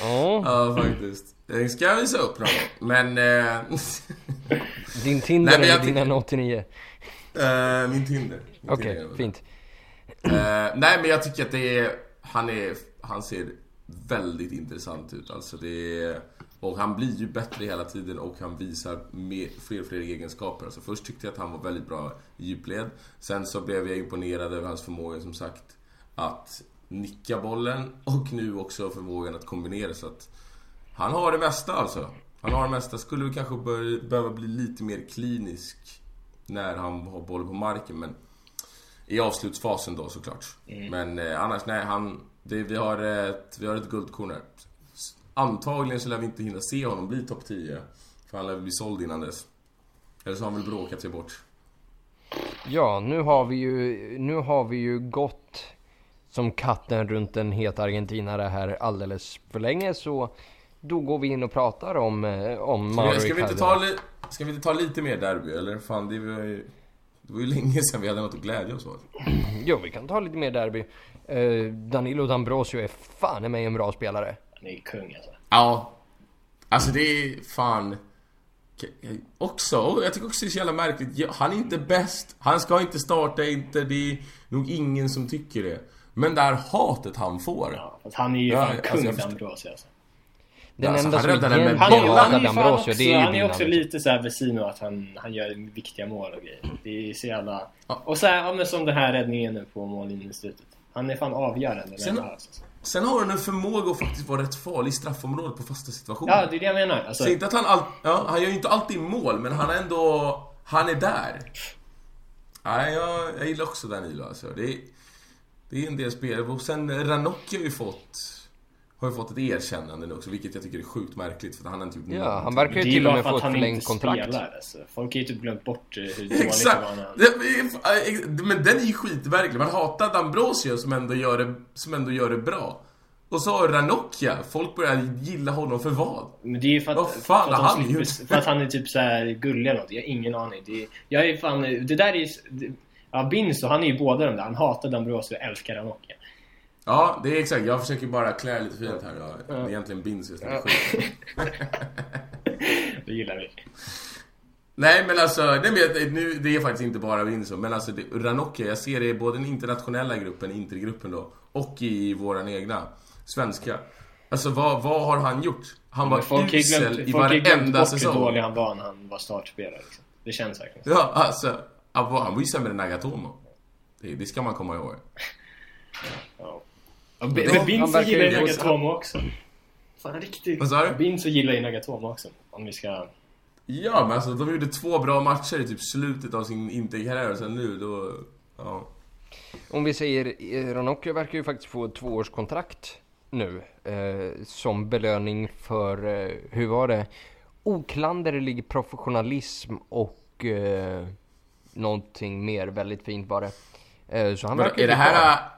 Ja, faktiskt. Den ska jag visa upp någon. Men... Eh, din Tinder Nej, eller din tycker- N89? eh, min Tinder. Okej, Tinder. fint. Eh, nej men jag tycker att det är, han är, han ser väldigt intressant ut alltså det är, och han blir ju bättre hela tiden och han visar mer, fler och fler egenskaper. Alltså först tyckte jag att han var väldigt bra i djupled. Sen så blev jag imponerad över hans förmåga som sagt att nicka bollen och nu också förmågan att kombinera så att han har det mesta alltså. Han har det mesta. Skulle vi kanske bör, behöva bli lite mer klinisk när han har bollen på marken men i avslutsfasen då såklart. Men eh, annars, nej, han... Det, vi, har ett, vi har ett guldkorn här. Antagligen så lär vi inte hinna se honom bli topp 10. För han lär bli såld innan dess. Eller så har han väl bråkat sig bort. Ja, nu har vi ju, nu har vi ju gått som katten runt en het argentinare här alldeles för länge så då går vi in och pratar om, eh, om vi, ska, vi inte ta, li, ska vi inte ta lite mer derby eller? Fan, det var ju... Det var ju länge sedan vi hade något att glädja oss åt. Jo, vi kan ta lite mer derby. Eh, Danilo D'Ambrosio är fan i mig en bra spelare. Han är ju kung alltså. Ja. Alltså det är fan... Också, jag tycker också det är så jävla märkligt. Han är inte bäst. Han ska inte starta, inte. Det är nog ingen som tycker det. Men det här hatet han får. Ja, fast han är ju Ja, fan alltså, kung förstår- D'Ambrosio alltså. Den Alltså, enda han som räddade den med egentligen Han, D'Ambrosio, också, det är ju han är också lite såhär Vesino att han, han gör viktiga mål och grejer. Det är så jävla... Ja. Och så här, ja, men som den här räddningen nu på mållinjen i slutet. Han är fan avgörande Sen- här alltså. Sen har han en förmåga att faktiskt vara rätt farlig i straffområdet på fasta situationer. Ja, det är det jag menar. Alltså, Så inte att han all, ja, han gör ju inte alltid mål, men han är ändå... Han är där. Nej, jag, jag gillar också Danilo alltså. Det är, det är en del spelare. Och sen Ranocchi har ju fått... Har ju fått ett erkännande nu också, vilket jag tycker är sjukt märkligt för han har inte gjort Ja, någonting. han verkar det ju till och med få ett förlängt inte kontrakt. spelar. Alltså. Folk har ju typ glömt bort hur dåligt det Exakt! han... Det är- Men den är ju skitverklig. Man hatar D'Ambrosio som ändå gör det, som ändå gör det bra. Och så har Ranocchia. Folk börjar gilla honom för vad? Men det är ju för att, Vad fan för, att han slipper, gjort? för att han är typ så här gullig eller något. Jag har ingen aning. Det, är- jag är fan... Det där är ju... Ja, Binzo, han är ju båda de där. Han hatar D'Ambrosio och älskar Ranocchia. Ja, det är exakt. Jag försöker bara klä lite fint här. Ja. Det är egentligen Binzius Ja. strategi. Det gillar vi. Nej men alltså, nej, men jag- nu, det är faktiskt inte bara Windsor. Men alltså det, Ranocchia, jag ser det i både den internationella gruppen, Intergruppen då, och i våran egna, svenska. Alltså vad, vad har han gjort? Han var folk usel glömt, i folk varenda bort hur säsong. dålig han var när han var startspelare. Liksom. Det känns verkligen. Ja, alltså. Han var ju sämre än Nagatomo. Det, det ska man komma ihåg. Ja. Ja, Men han Binzo gillar ju Nagatomo också. Fan riktigt. Vad sa du? Binzo gillar ju Nagatomo också. Om vi ska... Ja, men alltså de gjorde två bra matcher i typ slutet av sin Interkarriär och sen nu då... Ja. Om vi säger, eh, Ranocchio verkar ju faktiskt få ett tvåårskontrakt nu. Eh, som belöning för, eh, hur var det? Oklanderlig professionalism och eh, någonting mer väldigt fint var det. Eh, så han Men verkar är det ju bra.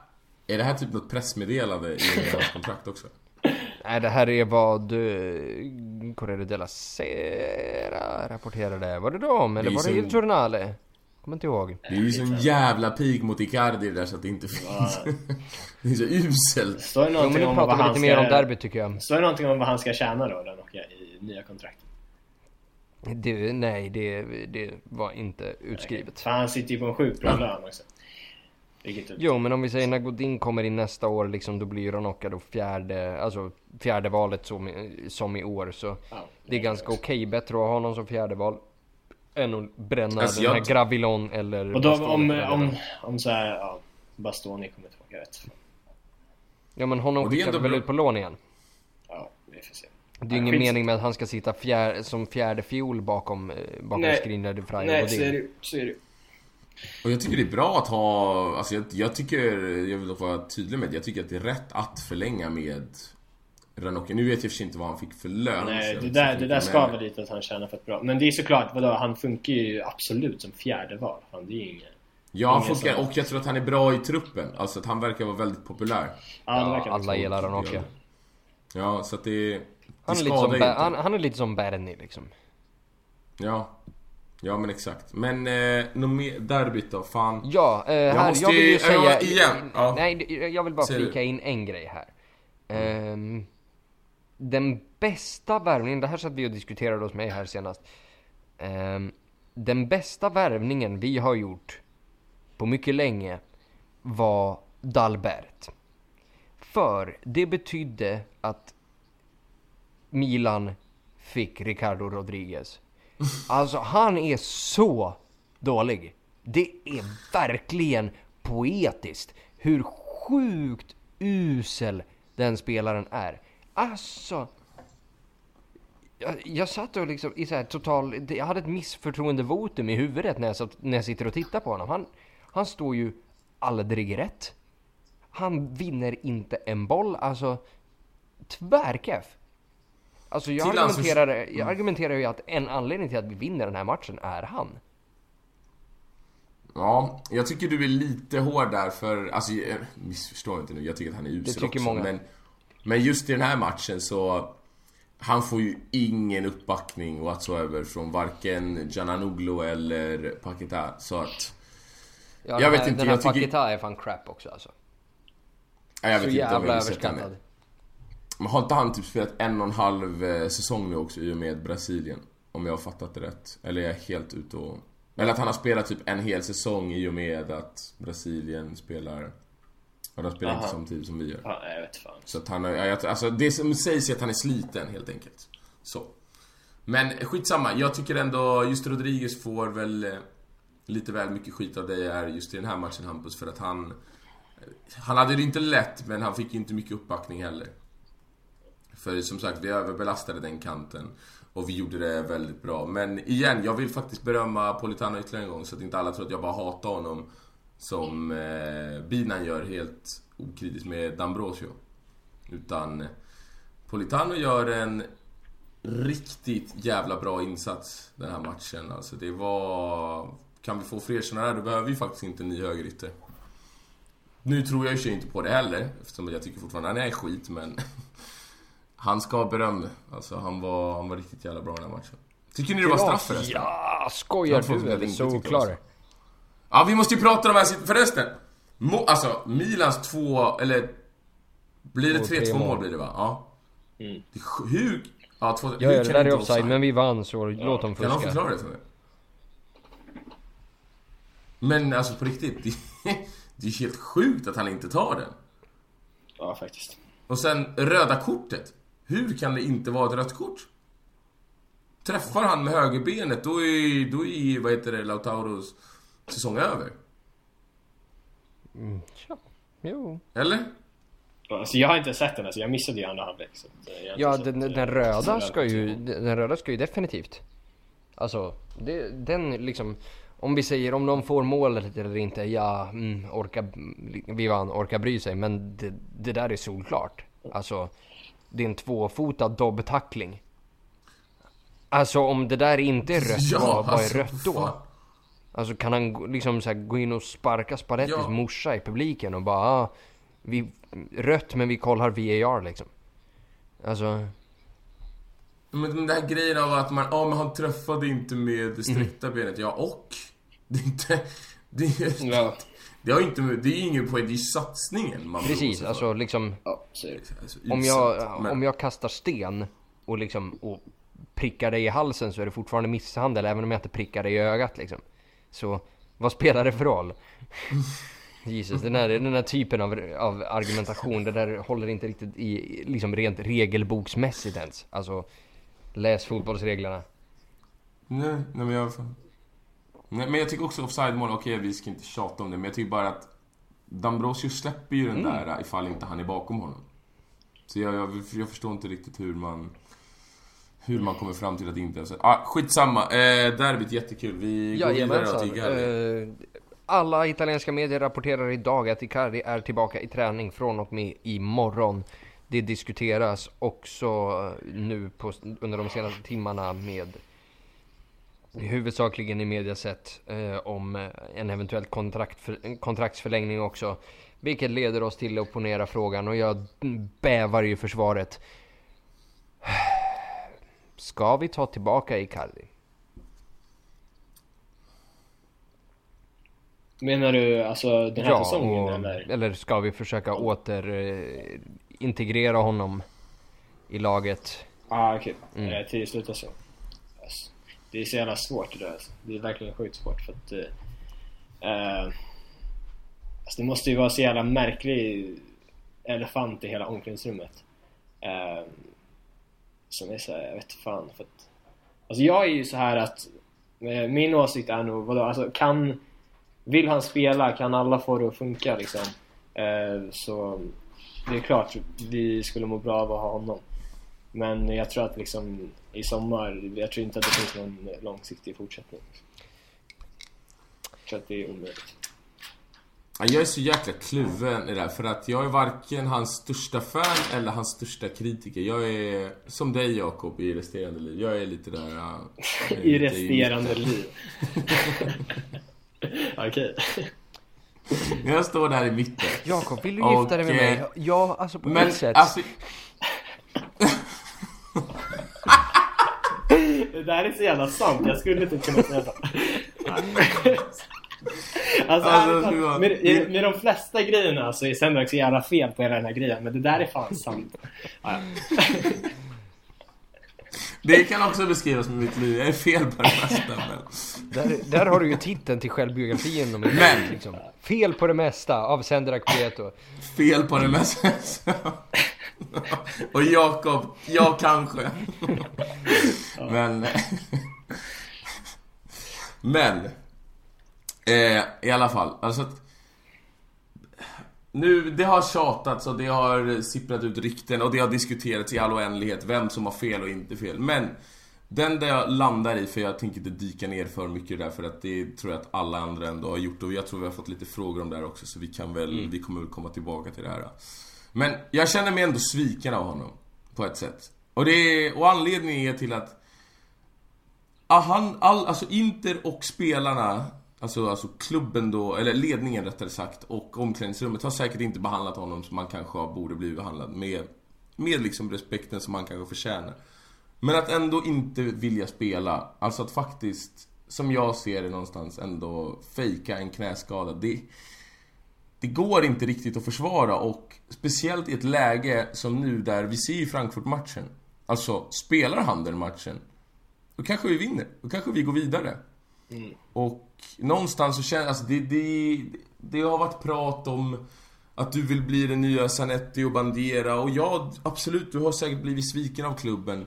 Är det här typ något pressmeddelande i hans kontrakt också? Nej, det här är vad Corriere della Sera rapporterade. Var det dem? Eller Det var det Il Giornale? Kommer inte ihåg. Det är ju sån jävla pik mot Icardi där så att det inte finns. det är så uselt. Står det Jo, men någonting nu om pratar vad vi han lite mer om ska... derby tycker jag. Står det någonting om vad han ska tjäna då, Ranocchia, i nya kontraktet? Det, nej, det, det var inte utskrivet. För han sitter ju på en sjukt bra lön också. Vilket typ... Jo, men om vi säger när Godin kommer in nästa år, liksom, då blir ju Ranocchia då fjärde, alltså fjärde valet som, som i år. Så Ja, det är ganska okej. Bättre att ha honom som fjärde val än att bränna Alltså, den här jag- Gravilon eller Och då Bastoni om, eller om, om så här, ja, Bastoni kommer tillbaka, jag vet. Ja, men honom skickar väl bra- ut på lån igen? Ja, vi får se. Det är Ja, ingen skits- mening med att han ska sitta fjär, som fjärde fiol bakom, eh, bakom Nej. Skriniar de Frey och Nej, så är Godin. det så är det Och jag tycker det är bra att ha, alltså jag, jag tycker, jag vill vara tydlig med det, jag tycker att det är rätt att förlänga med Ranocchia. Nu vet jag för inte vad han fick för lön. Nej, det där, det där men- skaver lite att han tjänar för ett bra. Men det är såklart, vadå, han funkar ju absolut som fjärde val. Fan, det är ju inget... Ja, han ingen funkar, som- och jag tror att han är bra i truppen. Alltså att han verkar vara väldigt populär. Ja, Ja, verkar alla gillar Ranocchia. Ja, så att det... det Han är, lite som, han, han är lite som Bernie liksom. Ja. Ja men exakt. Men, eh, mer derbyt då? Fan. Ja, eh, här, måste jag vill ju- säga... igen, ja. Nej, jag vill bara flika in en grej här. Ehm, den bästa värvningen, det här satt vi och diskuterade hos mig här senast. Ehm, den bästa värvningen vi har gjort på mycket länge var Dalbert. För det betydde att Milan fick Ricardo Rodriguez. Alltså han är så dålig. Det är verkligen poetiskt hur sjukt usel den spelaren är. Alltså. Jag, jag satt och liksom i så här total, jag hade ett missförtroendevotum i huvudet när jag, satt, när jag sitter och tittar på honom. Han, han står ju aldrig rätt. Han vinner inte en boll, alltså tvärkeff. Alltså jag argumenterar, förs- jag argumenterar ju att en anledning till att vi vinner den här matchen är han. Ja, jag tycker du är lite hård där för, alltså eh, missförstå inte nu, jag tycker att han är usel tycker också. många. Men, men just i den här matchen så, han får ju ingen uppbackning whatsoever från varken Jananoglu eller Paketa. Så att, Ja, Jag vet här, inte, den här jag tycker- Paketa är fan crap också alltså. ja, jag Så vet inte om jävla jag sätta henne. överskattad. Men har inte han typ spelat en och en halv eh, säsong nu också i och med Brasilien? Om jag har fattat det rätt. Eller är jag helt ute och... Eller att han har spelat typ en hel säsong i och med att Brasilien spelar... Ja, de spelar inte Aha. samtidigt som vi gör. Ja, jag vet fan. Så att han jag- alltså det som sägs är att han är sliten helt enkelt. Så. Men skitsamma, jag tycker ändå just Rodriguez får väl eh, lite väl mycket skit av dig här just i den här matchen Hampus för att han... Han hade det inte lätt men han fick ju inte mycket uppbackning heller. För som sagt, vi överbelastade den kanten. Och vi gjorde det väldigt bra. Men igen, jag vill faktiskt berömma Politano ytterligare en gång så att inte alla tror att jag bara hatar honom. Som eh, Binan gör helt okritiskt med D'Ambrosio. Utan eh, Politano gör en riktigt jävla bra insats den här matchen. Alltså det var... Kan vi få fler sådana här, då behöver vi faktiskt inte en ny högerytter. Nu tror jag i och för sig inte på det heller, eftersom jag tycker fortfarande han är skit, men... Han ska ha beröm. Alltså han var, han var riktigt jävla bra den här matchen. Tycker ni det var straff förresten? Ja, skojar du eller solklar? Ja, vi måste ju prata om här Förresten! Mo, alltså, Milans två, eller... Blir det Två, 3-2 tre mål mål. blir det va? Ja. Mm. Hur... Ja, två, Ja, hur ja, det där är inte offside, men vi vann så låt dem Kan någon fuska. förklara det för mig? Men alltså på riktigt, det, det är helt sjukt att han inte tar den. Ja, faktiskt. Och sen röda kortet. Hur kan det inte vara ett rött kort? Träffar han med högerbenet, då är, då är vad heter det, Lautauros säsong över. Ja, jo. Eller? Alltså, jag har inte sett den, alltså, jag missade ju andra halvlek. Ja, sett, den, eh, den röda ska ju, den röda ska ju definitivt. Alltså, det, den liksom, om vi säger om de får målet eller inte, ja, mm, orka, vi vann, orka bry sig, men det, det där är solklart. Alltså, är en tvåfotad dobbtackling. Alltså om det där inte är rött, vad, vad är alltså, rött då? fan. Alltså kan han liksom så här, gå in och sparka Spallettis Ja. morsa i publiken och bara ah, vi, Rött men vi kollar VAR liksom. Alltså, Men den där grejen av att man, ja men han träffade inte med det sträckta Mm. benet, ja och? Det är inte, det är, Ja. Det har ju inte, det är ingen poäng, det är satsningen man precis alltså liksom Ja. Alltså, om jag, men- om jag kastar sten och liksom och prickar dig i halsen så är det fortfarande misshandel även om jag inte prickar dig i ögat liksom. Så vad spelar det för roll? Jesus, den här, den här typen av, av argumentation, det där håller inte riktigt i, liksom rent regelboksmässigt ens. Alltså, läs fotbollsreglerna. Nej, nej men jag... Nej, men jag tycker också offside-mål, okej vi ska inte tjata om det, men jag tycker bara att Dambrosio släpper ju den Mm. där ifall inte han är bakom honom. Så jag, jag, jag förstår inte riktigt hur man... Hur man kommer fram till att det inte är offside. Ah, skitsamma, eh, derbyt jättekul. Vi går vidare Jajamensan. till Icardi. Eh, alla italienska medier rapporterar idag att Icardi är tillbaka i träning från och med imorgon. Det diskuteras också nu på, under de senaste timmarna med huvudsakligen i mediaset eh, om eh, en eventuell kontrakt en kontraktsförlängning också. Vilket leder oss till att ponera frågan och jag bävar ju för svaret. Ska vi ta tillbaka Icardi? Menar du alltså den här säsongen och, eller? eller ska vi försöka åter eh, honom i laget. Ah, okej. Mm. Eh, till slutet så. Alltså, det är så jävla svårt det där alltså. Det är verkligen sjukt svårt för att... Eh, eh alltså det måste ju vara så jävla märklig elefant i hela omklädningsrummet. Eh, som är såhär, jag vet fan för att... Alltså jag är ju så här att... Eh, min åsikt är nog, vadå, alltså kan... Vill han spela, kan alla få det att funka liksom. Eh, så det är klart, vi skulle må bra av att ha honom. Men jag tror att liksom i sommar, jag tror inte att det finns någon långsiktig fortsättning. Jag tror att det är omöjligt. Ja, Jag är så jäkla kluven i det här för att jag är varken hans största fan eller hans största kritiker. Jag är som dig Jakob i resterande liv. Jag är lite där... jag är I lite resterande liv. Okej. Jag står där i mitten. Jakob, vill du gifta dig med mig? eh, Ja, alltså på Men ett sätt. alltså, Det där är så jävla sant, jag skulle inte kunna säga så. Alltså, Alltså, talat, med, med de flesta grejerna så är Sendrak så jävla fel på hela den här grejen, men det där är fan sant. Ja, ja. det kan också beskrivas med mitt liv. Jag är fel på det mesta. Men... Där, där har du ju titeln till självbiografin om Men- annat, liksom. Fel på det mesta av Senderak Prieto. Fel på det mesta. Och Jakob, jag kanske. Men... Men... Eh, I alla fall, alltså att... Nu, det har tjatats och det har sipprat ut rykten och det har diskuterats i all oändlighet vem som har fel och inte fel. Men den där jag landar i, för jag tänker inte dyka ner för mycket där för att det tror jag att alla andra ändå har gjort och jag tror vi har fått lite frågor om det här också så vi kan väl, vi kommer väl komma tillbaka till det här. Men jag känner mig ändå sviken av honom. På ett sätt. Och det är, och anledningen är till att han, all, alltså Inter och spelarna Alltså, alltså klubben då, eller ledningen rättare sagt, och omklädningsrummet har säkert inte behandlat honom som man kanske borde bli behandlad med, med liksom respekten som han kanske förtjänar. Men att ändå inte vilja spela, alltså att faktiskt, som jag ser det någonstans, ändå fejka en knäskada. Det, det går inte riktigt att försvara och speciellt i ett läge som nu där vi ser Frankfurt-matchen. Alltså, spelar han den matchen, då kanske vi vinner. Då kanske vi går vidare. Och någonstans så känner alltså det, det, det har varit prat om att du vill bli den nya Zanetti och Bandera och ja, absolut, du har säkert blivit sviken av klubben.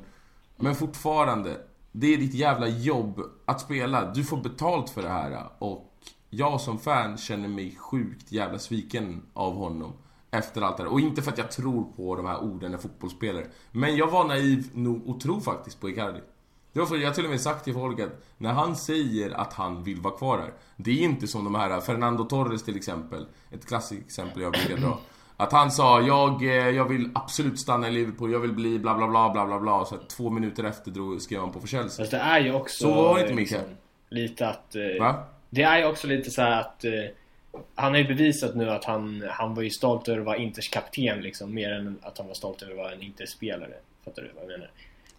Men fortfarande, det är ditt jävla jobb att spela. Du får betalt för det här och jag som fan känner mig sjukt jävla sviken av honom. Efter allt det här. Och inte för att jag tror på de här orden när fotbollsspelare. Men jag var naiv nog och tror faktiskt på Icardi. Det var för jag har till och med sagt till folk att när han säger att han vill vara kvar här. Det är inte som de här, Fernando Torres till exempel. Ett klassiskt exempel jag brukar dra. Att han sa, jag, eh, jag vill absolut stanna i Liverpool, jag vill bli bla bla bla bla bla bla. Så två minuter efter drog, skrev han på för Chelsea. Fast det är ju också... Så var det inte, eh, Mikael. Lite att... eh, Va? Det är ju också lite så här att... eh, Han har ju bevisat nu att han, han var ju stolt över att vara Inters kapten liksom. Mer än att han var stolt över att vara en Inter-spelare. Fattar du vad jag menar?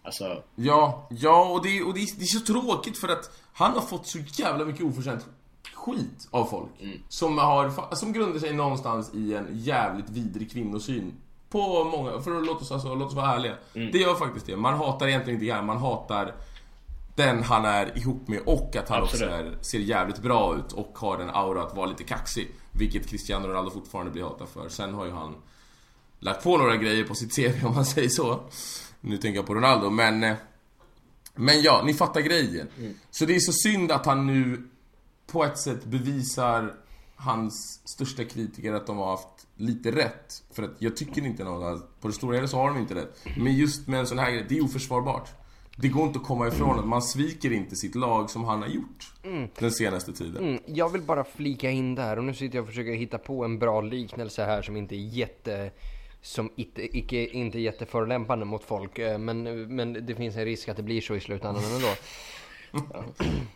Alltså... Ja, ja och, det, och det, är- det är så tråkigt för att han har fått så jävla mycket oförtjänt skit av folk. Som, har, som grundar sig någonstans i en jävligt vidrig kvinnosyn. På många, för att låta oss, alltså, låt oss vara ärliga. Det gör faktiskt det. Man hatar egentligen inte gärna, man hatar den han är ihop med och att han Absolut. också är, ser jävligt bra ut och har en aura att vara lite kaxig. Vilket Cristiano Ronaldo fortfarande blir hatad för. Sen har ju han lagt på några grejer på sitt CV om man säger så. Nu tänker jag på Ronaldo, men... eh, Men ja, ni fattar grejen. Så det är så synd att han nu på ett sätt bevisar hans största kritiker att de har haft lite rätt. För att jag tycker inte någon på det stora hela så har de inte rätt. Men just med en sån här grej, det är oförsvarbart. Det går inte att komma ifrån att man sviker inte sitt lag som han har gjort den senaste tiden. Mm, jag vill bara flika in där och nu sitter jag och försöker hitta på en bra liknelse här som inte är jätte som inte, icke, inte är jätteförolämpande mot folk. eh, Men, men det finns en risk att det blir så i slutändan ändå.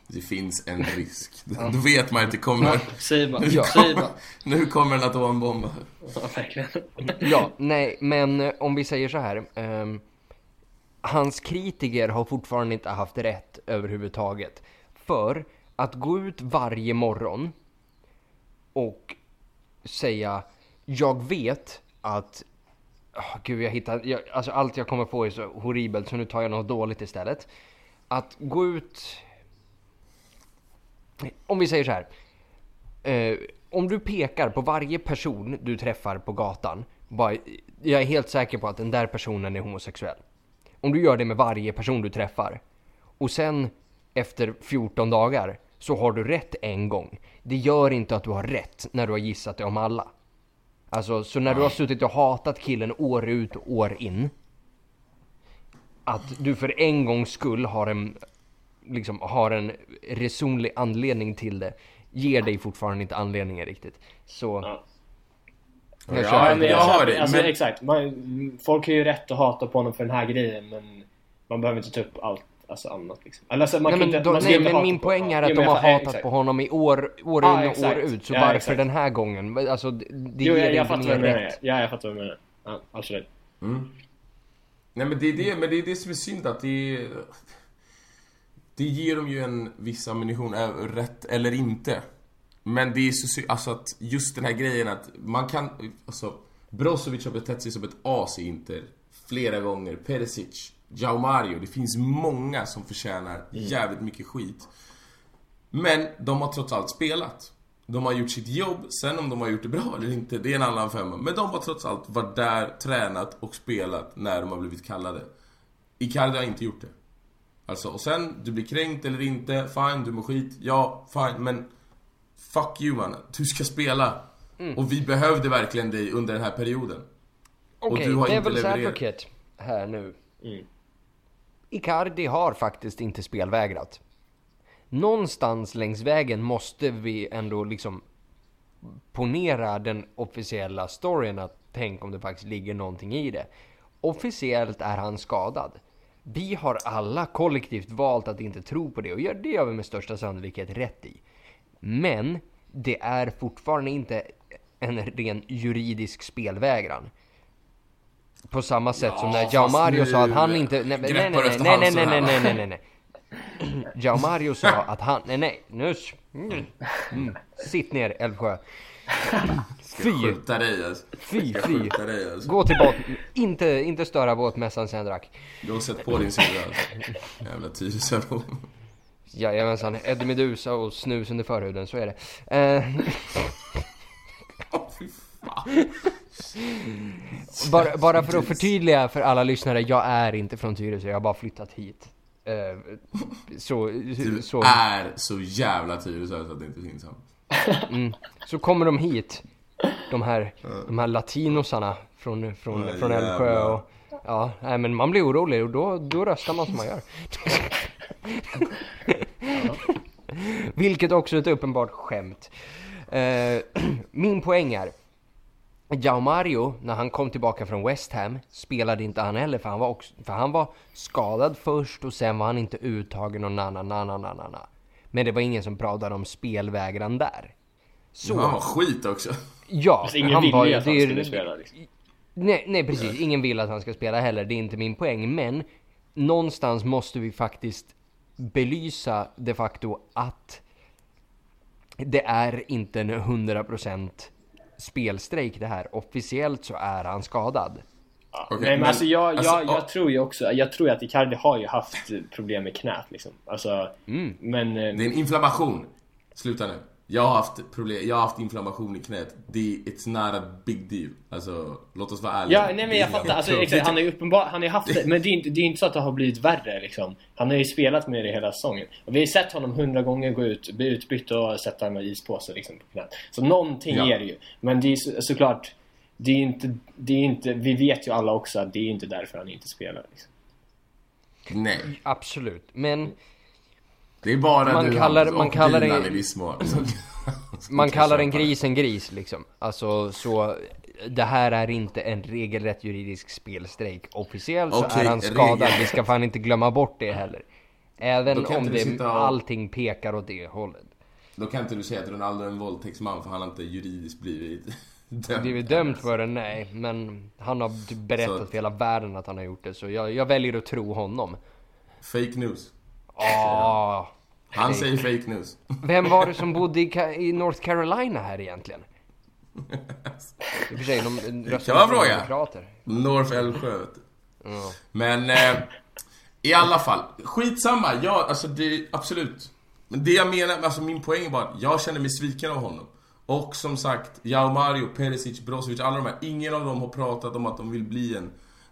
Det finns en risk. Då vet man att det kommer... Säg bara. Ja. Säg bara. Nu kommer en atombomb. Ja, verkligen. Ja, nej, men om vi säger så här. ehm, hans kritiker har fortfarande inte haft rätt överhuvudtaget. För att gå ut varje morgon och säga jag vet att oh, gud jag hittar, jag, alltså allt jag kommer på är så horribelt så nu tar jag något dåligt istället. Att gå ut... Om vi säger så här. Eh, om du pekar på varje person du träffar på gatan. Bara, jag är helt säker på att den där personen är homosexuell. Om du gör det med varje person du träffar. Och sen efter 14 dagar så har du rätt en gång. Det gör inte att du har rätt när du har gissat det om alla. Alltså, så när du har suttit och hatat killen år ut och år in. Att du för en gångs skull har en, liksom, har en resonlig anledning till det. Ger dig fortfarande inte anledningen riktigt. Så... Ja. Jag Ja, men jag har det, alltså, men- exakt. Man, folk har ju rätt att hata på honom för den här grejen men man behöver inte ta upp allt alltså, annat liksom. Alltså, man Nej, kan men, inte, då, man ska nej, inte men hata min poäng är att de har jag hatat exakt. på honom i år, år in och år ut. Så Ja, varför exakt. den här gången? Alltså, det, det Jo, ger jag, jag inte fattar vad mer du menar. rätt. Ja, jag fattar vad du menar. Ja, absolut. Mm. Nej men det är det, men det är det som är synd att det Det ger dem ju en viss ammunition, rätt eller inte. Men det är så alltså att just den här grejen att man kan, alltså Brozovic har betett sig som ett as i Inter flera gånger. Perisic, Jao Mario, det finns många som förtjänar jävligt mycket skit. Men de har trots allt spelat. De har gjort sitt jobb, sen om de har gjort det bra eller inte, det är en annan femma. Men de har trots allt varit där, tränat och spelat när de har blivit kallade. Icardi har inte gjort det. Alltså, och sen, du blir kränkt eller inte, fine, du mår skit, ja, fine, men Fuck you mannen, du ska spela. Och vi behövde verkligen dig under den här perioden. Okej, du har inte Devil's levererat. Advocate här nu. Mm. Icardi har faktiskt inte spelvägrat. Någonstans längs vägen måste vi ändå liksom ponera den officiella storyn att tänk om det faktiskt ligger någonting i det. Officiellt är han skadad. Vi har alla kollektivt valt att inte tro på det och det gör vi med största sannolikhet rätt i. Men det är fortfarande inte en ren juridisk spelvägran. På samma sätt som när Ja, Jao Mario sa att han inte... Nej, nej, nej, nej, nej, nej, nej, nej, va? nej, nej, nej. Jao Mario sa att han... Nej, nej, nu... Mm, mm. Sitt ner, Älvsjö. Fy, Skjuta dig alltså. fy, fy. dig alltså. Gå till botten. Inte, inte störa båtmässan sen drack. Du har sett på din sida alltså. Jävla Tyresöbo. Jajamensan, Eddie Medusa och snus under förhuden, så är det. Eh, bara, bara för att förtydliga för alla lyssnare, jag är inte från Tyresö, jag har bara flyttat hit. Eh, så, Du så, är så jävla Tyresö så att det inte finns han. så kommer de hit, de här, de här latinosarna från, från, från Älvsjö och Ja, nej, men man blir orolig och då, då röstar man som man gör. Vilket också är ett uppenbart skämt. Eh, min poäng är, Jao Mario, när han kom tillbaka från West Ham, spelade inte han heller för han var, också, för han var skadad först och sen var han inte uttagen och na na na na na na na. Men det var ingen som pratade om spelvägran där. Så, var skit också. ja, Fast ingen han var ju att han det är- skulle spela liksom. Nej, nej precis, ingen vill att han ska spela heller, det är inte min poäng. Men någonstans måste vi faktiskt belysa de facto att det är inte en 100% spelstrejk det här. Officiellt så är han skadad. Ja. Okej, Nej men, men- alltså jag, alltså, jag, ja. jag tror ju också, jag tror ju att Icardi har ju haft problem med knät liksom. Alltså, Mm. men... eh, Det är en inflammation. Sluta nu. Jag har haft problem, jag har haft inflammation i knät. Det, it's not a big deal. Alltså, låt oss vara ärliga. Ja, nej men jag fattar. Alltså, exakt, han har ju uppenbar, han har haft det, men det är, inte, det är inte så att det har blivit värre liksom. Han har ju spelat med det hela säsongen. Och vi har sett honom hundra gånger gå ut, bli utbytt och sätta en ispåse liksom på knät. Så någonting Ja. är det ju. Men det är så, såklart, det är inte, det är inte, vi vet ju alla också att det är inte därför han inte spelar. Liksom. Nej, Absolut, men det är bara Man du kallar- Hampus, man och kallar det- Dilan i viss mån. man kallar en gris en gris liksom. Alltså så, det här är inte en regelrätt juridisk spelstrejk. Officiellt så Okej, är han skadad, regel- vi ska fan inte glömma bort det heller. Även om det, och- allting pekar åt det hållet. Då kan inte du säga att Ronaldo är en våldtäktsman för han har inte juridiskt blivit dömd. Blivit dömd för det? Nej, men han har typ berättat Så- för hela världen att han har gjort det. Så jag, jag väljer att tro honom. Fake news. Ah, Han säger fake news. vem var det som bodde i, North Carolina här egentligen? I och för sig, de vara på fråga. demokrater. North Älvsjö. Ja. Men eh, i alla fall, skitsamma. Ja, alltså det, absolut. Men det jag menar, alltså min poäng bara att jag känner mig sviken av honom. Och som sagt, Jao Mario, Perisic, Brozovic, alla de här, ingen av dem har pratat om att de vill bli en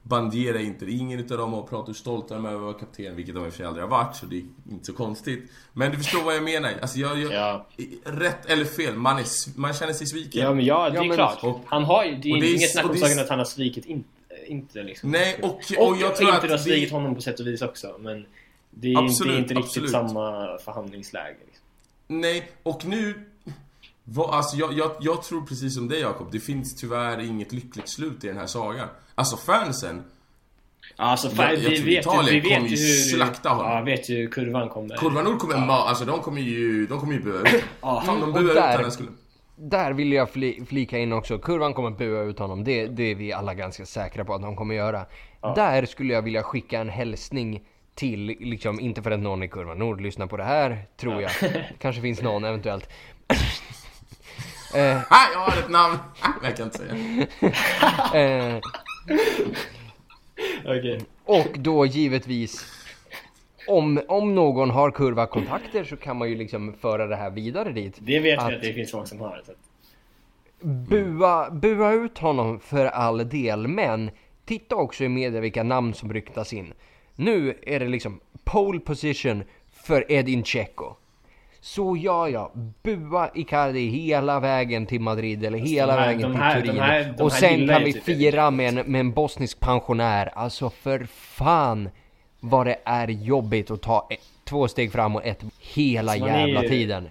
Bandiera inte. Ingen utav dem har pratat hur stolta de är över att vara kapten, vilket de i och för sig aldrig har varit, så det är inte så konstigt. Men du förstår vad jag menar. Alltså jag, jag Ja. rätt eller fel, man, är, man känner sig sviken. Ja men ja, det Ja, är men- klart. och- han har ju, det är, det är- inget snack om saken att han har svikit in, inte liksom. Nej, och, Och, och jag tror inte att har svikit det, honom på sätt och vis också. Men det är, Absolut, inte, det är inte riktigt absolut. samma förhandlingsläge. Liksom. Nej, och nu... Vad, alltså jag, jag, jag tror precis som dig Jakob, det finns tyvärr inget lyckligt slut i den här sagan. Alltså fansen, Alltså, fan, Jag- jag vi, vet ju, vi vet kommer ju hur... slakta honom. Ja, vet ju hur kurvan kommer. Kurva Nord kommer ma- alltså de kommer ju, de kommer ju bua ut. Ja. Fan, de Och buar ut där- skulle... Där vill jag fli, flika in också. Kurvan kommer bua ut honom. Det, det är vi alla ganska säkra på att de kommer göra. Där skulle jag vilja skicka en hälsning till, liksom, inte för att någon i Kurvan Nord lyssnar på det här, tror jag. Kanske finns någon eventuellt. Eh, jag har ett namn! Ah, jag kan inte säga. eh, Okej. och då givetvis, om, om någon har kurva-kontakter så kan man ju liksom föra det här vidare dit. Det vet vi Att- att det finns folk som har. Så att, Bua, bua ut honom för all del, men titta också i media vilka namn som ryktas in. Nu är det liksom pole position för Edin Dzeko. Så ja, ja, bua Icardi hela vägen till Madrid eller hela de här- vägen till här- Turin. de här- de och sen kan vi typ fira med en, med en bosnisk pensionär. Alltså för fan vad det är jobbigt att ta ett, två steg fram och ett hela Alltså, jävla ju- tiden.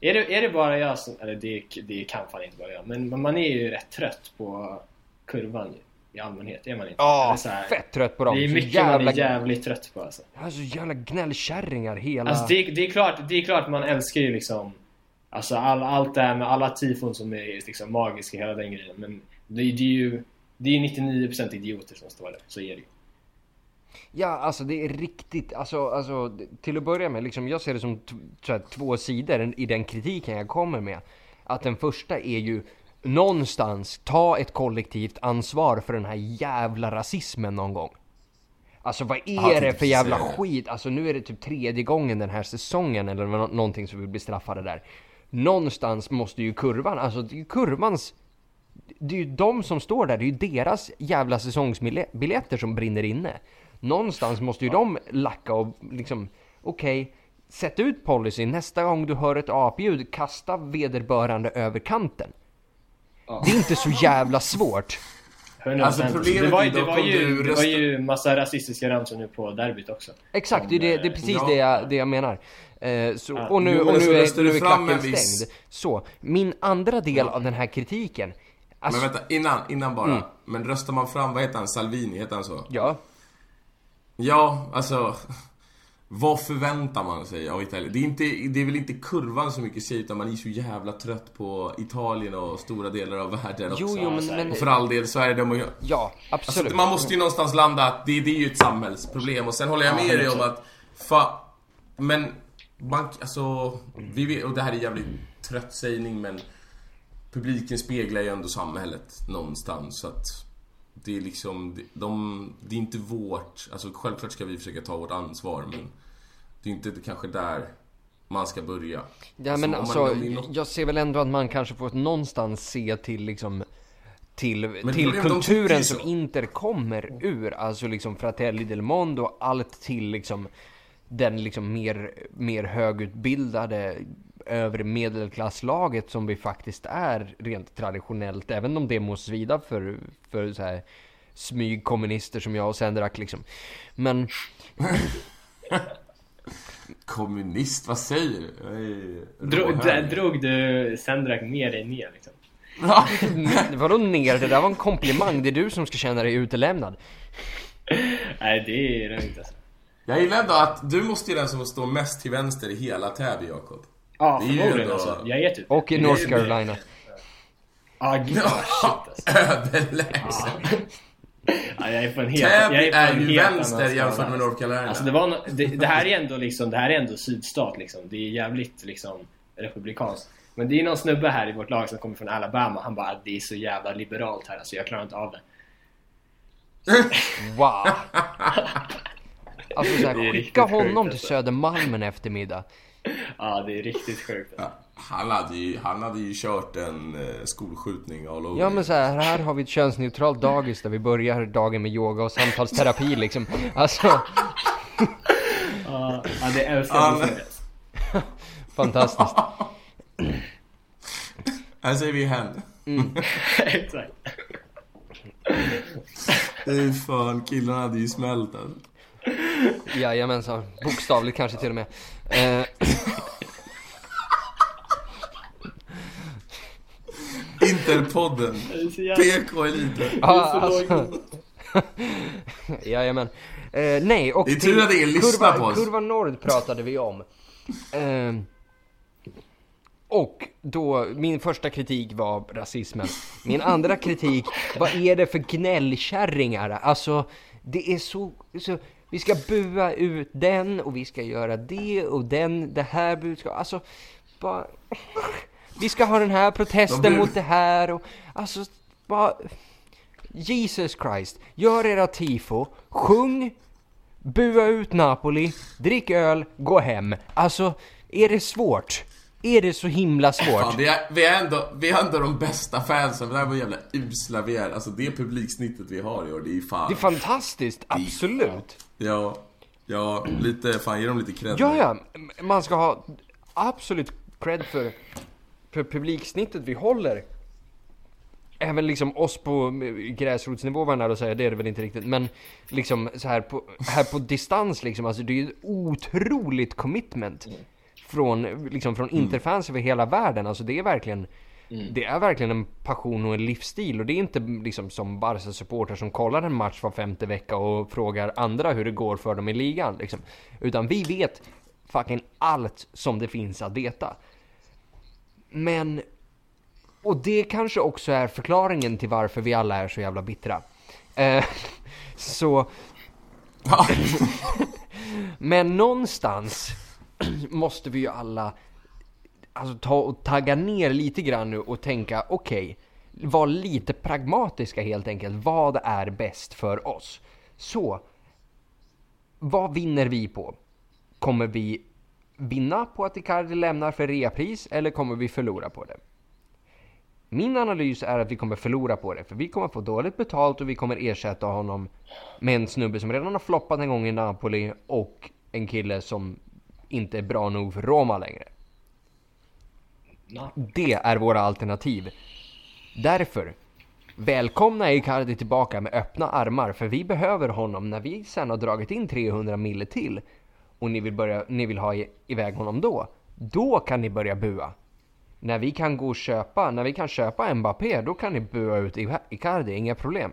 är, det, är det bara jag som... Eller det, det kan fan inte vara jag. Men men man är ju rätt trött på kurvan ju, i allmänhet. Är man inte? Ja, så här- fett trött på dem. Det är Så mycket man är jävligt trött på alltså. Alltså jävla gnällkärringar hela... Alltså det, det, är klart, det är klart man älskar ju liksom Alltså all, allt det här med alla tifon som är liksom magiska hela den grejen men det, det är ju Det är ju 99% idioter som står där, så är det ju. Ja, alltså det är riktigt, alltså, alltså till att börja med, liksom, jag ser det som t- så här, två sidor i den kritiken jag kommer med. Att den första är ju någonstans ta ett kollektivt ansvar för den här jävla rasismen någon gång. Alltså vad är Ja, jag det för jävla skit? Alltså nu är det typ tredje gången den här säsongen eller nå- någonting som vi blir straffade där. Någonstans måste ju kurvan, alltså det är ju kurvans det är ju de som står där, det är ju deras jävla säsongsbiljetter som brinner inne. Någonstans måste ju de lacka och liksom, okej, sätt ut policy. Nästa gång du hör ett apljud, kasta vederbörande över kanten. Det är inte så jävla svårt. 100%. Alltså, problemet det var, ju- det var om ju, det var ju massa rasistiska ramsor nu på derbyt också. Exakt, det är, det, det är precis Ja. det, jag, det jag menar. Eh, så, Ja. och nu, och nu är, röstar nu du är fram klacken stängd. Så, min andra del av den här kritiken. Alltså, Men vänta, innan, innan bara. Mm. Men röstar man fram, vad heter han? Salvini, heter han så? ja, Ja, alltså... Vad förväntar man sig av Italien? Det är, inte, det är väl inte kurvan så mycket sig utan man är så jävla trött på Italien och stora delar av världen också. jo, jo, men, men Och för all del de ja, absolut. Alltså, man måste ju någonstans landa att det, det är ju ett samhällsproblem och sen håller jag med dig om att fa, Men man, alltså, vi vet, och det här är jävligt trött sägning men Publiken speglar ju ändå samhället någonstans så att Det är liksom, de, det är inte vårt, alltså självklart ska vi försöka ta vårt ansvar men Det är inte kanske där man ska börja. Ja men alltså, det är något- jag ser väl ändå att man kanske får någonstans se till liksom till, till kulturen som. Inter kommer ur, alltså liksom Fratelli del Mondo och allt till liksom den liksom mer, mer högutbildade övre medelklasslaget som vi faktiskt är rent traditionellt, även om det må svida för, för så här smygkommunister som jag och Sendrak liksom. Men Kommunist, vad säger du? Jag är Dro, råhöger. d- drog du Sendrak med dig ner liksom? Ja. vadå ner? Det där var en komplimang, det är du som ska känna dig utelämnad. Nej det är det inte alltså. Jag gillar ändå att du måste ju den som står mest till vänster i hela Täby, Jakob. Ja förmodligen ändå- alltså. Jag är typ Och i North. Carolina. Ah, gud, ah, shit alltså. Överlägset. Ja, jag är på en helt, jag Täby är på är ju vänster jämfört med. North Carolina. Alltså det, var no, det, det här är ändå liksom, det här är ändå sydstat liksom. Det är jävligt liksom republikanskt. Men det är någon snubbe här i vårt lag som kommer från Alabama. Han bara att det är så jävla liberalt här alltså jag klarar inte av det. Wow! Alltså så här, Det är skicka honom till alltså. Södermalm en eftermiddag. Ja, det är riktigt sjukt. Ja, han, hade ju, han hade ju kört en eh, skolskjutning all over. Ja men så här, här har vi ett könsneutralt dagis där vi börjar dagen med yoga och samtalsterapi liksom. Alltså, Ja, det älskar jag. men- fantastiskt. Här säger vi hen. Exakt. Fy fan, killarna hade ju smält alltså. Jajamensan, bokstavligt kanske till och med. Eh, Interpodden. PK-eliten. ja, så alltså, jajamän. Eh, nej, och Det är tur att ingen lyssnar kurva, på oss. Kurva Nord pratade vi om. Eh, och då, min första kritik var rasismen. Min andra kritik, vad är det för gnällkärringar? Alltså, det är så, så vi ska bua ut den och vi ska göra det och den, det här budskapet. Alltså, bara... Vi ska ha den här protesten De mot det här och alltså, bara... Jesus Christ, gör era tifo, sjung, bua ut Napoli, drick öl, gå hem. Alltså, är det svårt? Är det så himla svårt? Fan, vi, är, vi, är ändå, vi är ändå de bästa fansen, det här var jävla usla vi är. Alltså det publiksnittet vi har i år, det är fan... Det är fantastiskt, absolut. Ja, ja, lite, fan ge dem lite cred. Ja, ja, man ska ha absolut cred för, för publiksnittet vi håller. Även liksom oss på gräsrotsnivå var jag säga, det är det väl inte riktigt. Men liksom så här på, här på distans liksom, alltså det är ju ett otroligt commitment. Från, liksom från interfans över hela världen, alltså det är verkligen Det är verkligen en passion och en livsstil och det är inte liksom som Barca-supporter som kollar en match var femte vecka och frågar andra hur det går för dem i ligan liksom. Utan vi vet fucking allt som det finns att veta. Men och det kanske också är förklaringen till varför vi alla är så jävla bittra. Eh, så... Men någonstans måste vi ju alla alltså, ta och tagga ner lite grann nu och tänka okej, var lite pragmatiska helt enkelt. Vad är bäst för oss? Så, vad vinner vi på? Kommer vi vinna på att Icardi lämnar för reapris eller kommer vi förlora på det? Min analys är att vi kommer förlora på det, för vi kommer få dåligt betalt och vi kommer ersätta honom med en snubbe som redan har floppat en gång i Napoli och en kille som inte är bra nog för Roma längre. Det är våra alternativ. Därför, välkomna Icardi tillbaka med öppna armar, för vi behöver honom när vi sen har dragit in 300 mille till och ni vill, börja, ni vill ha iväg honom då. Då kan ni börja bua. När vi kan gå och köpa, när vi kan köpa Mbappé, då kan ni bua ut I- Icardi, inga problem.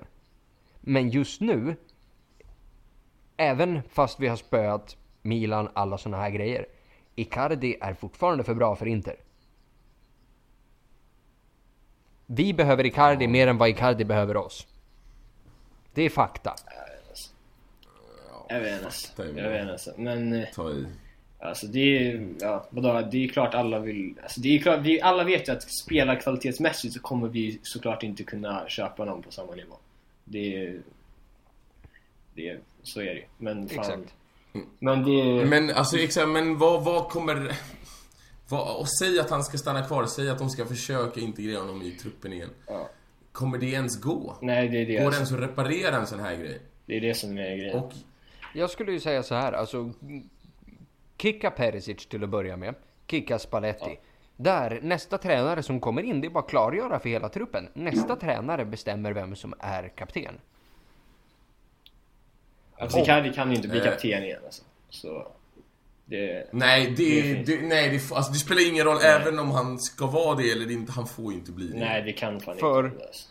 Men just nu, även fast vi har spöat Milan, alla såna här grejer. Icardi är fortfarande för bra för Inter. Vi behöver Icardi mer än vad Icardi behöver oss. Det är fakta. Jag vet inte. Jag vet inte. Men eh, Ta i. alltså det är ja, vadå, det är klart alla vill... Alltså det är klart, vi alla vet ju att spelarkvalitetsmässigt så kommer vi såklart inte kunna köpa någon på samma nivå. Det är... Det är så är det ju. Men fan. Exakt. Men det... Men alltså exakt, men vad, vad kommer... Vad, och säg att han ska stanna kvar, säg att de ska försöka integrera honom i truppen igen. Ja. Kommer det ens gå? Nej, det är det. Går det ens att reparera en sån här grej? det är det som är grejen. Och Jag skulle ju säga så här, alltså kicka Perisic till att börja med. Kicka Spalletti. Där, nästa tränare som kommer in, det är bara att klargöra för hela truppen. Nästa tränare bestämmer vem som är kapten. Alltså Icardi kan ju inte bli Eh. kapten igen alltså. Så... Det... Nej, det, Det det, nej det, alltså, det spelar ingen roll även om han ska vara det eller inte. Han får ju inte bli det. Nej, det kan fan För- inte. Alltså.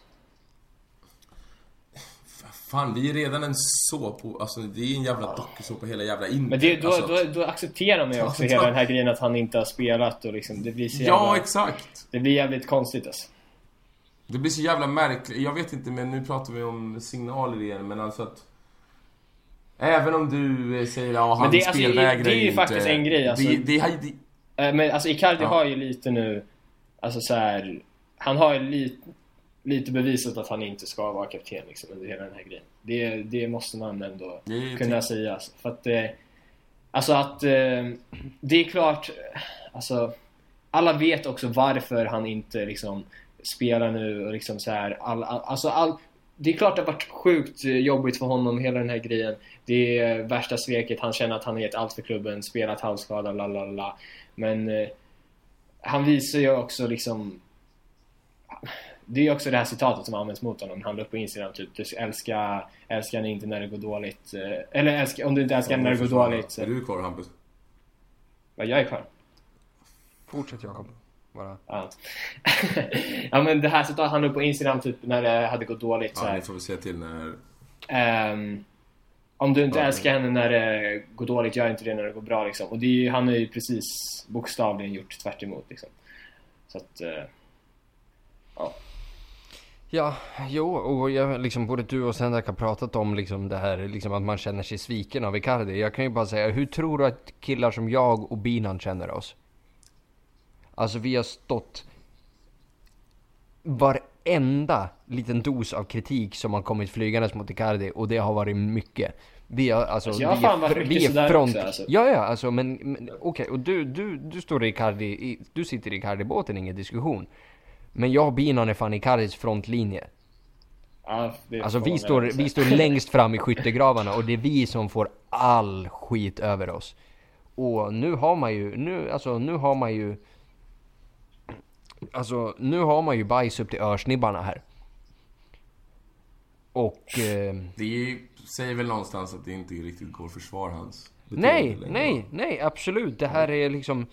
Fan, vi är redan en såpo, alltså det är en jävla dokusåpa hela jävla Inter. Men det, då, alltså, då, då accepterar man ju också hela den här grejen att han inte har spelat och liksom, det blir så jävla, Ja, exakt. Det blir jävligt konstigt alltså. Det blir så jävla märkligt. Jag vet inte, men nu pratar vi om signaler igen, men alltså att... Även om du eh, säger ja, han det- alltså, spelvägrar det är ju inte. faktiskt en grej, alltså. Det, det, det, Eh, Men alltså Icardi Ja. har ju lite nu alltså så här, han har li, lite bevisat att han inte ska vara kapten liksom under hela den här grejen. Det, det måste man ändå Det kunna säga. Alltså, för att eh, Alltså att det är klart, alltså alla vet också varför han inte liksom spelar nu och liksom så här, all, all, alltså all, det är klart det har varit sjukt jobbigt för honom, hela den här grejen. Det är värsta sveket, han känner att han har gett allt för klubben, spelat halvskadad, la la la. Men eh, han visar ju också liksom det är också det här citatet som används mot honom. Han la upp på Instagram typ du älskar, älskar ni inte när det går dåligt. eh, Eller älskar, om du inte älskar när det går dåligt. Är du kvar Hampus? Vad jag är kvar. Fortsätt Jakob. Bara. Ja. ja men det här citatet han la upp på Instagram typ när det hade gått dåligt så Ja, här. ni får väl säga till när... Ehm, om du inte Ja, älskar henne när det går dåligt, gör inte det när det går bra liksom. Och det är, ju- han har ju precis bokstavligen gjort tvärt emot liksom. Så att, eh, ja. Ja, jo, och jag, liksom, både du och Sendak har pratat om liksom, det här liksom, att man känner sig sviken av Icardi. Jag kan ju bara säga, hur tror du att killar som jag och Binan känner oss? Alltså vi har stått varenda liten dos av kritik som har kommit flygandes mot Icardi och det har varit mycket. Vi har, alltså, Alltså, jag har fan är, varit mycket sådär front... också, alltså. Ja, ja, alltså men, men okej, och du, du, du står i Icardi, du sitter i Icardi-båten, ingen diskussion. Men jag och Binan är fan Icardis frontlinje. ja Alltså vi står, säga. vi står längst fram i skyttegravarna och det är vi som får all skit över oss. Och nu har man ju, nu, alltså nu har man ju Alltså nu har man ju bajs upp till örsnibbarna här. Och... Eh, Det säger väl någonstans att det inte riktigt går att försvara hans nej, nej, nej absolut. Det här är liksom...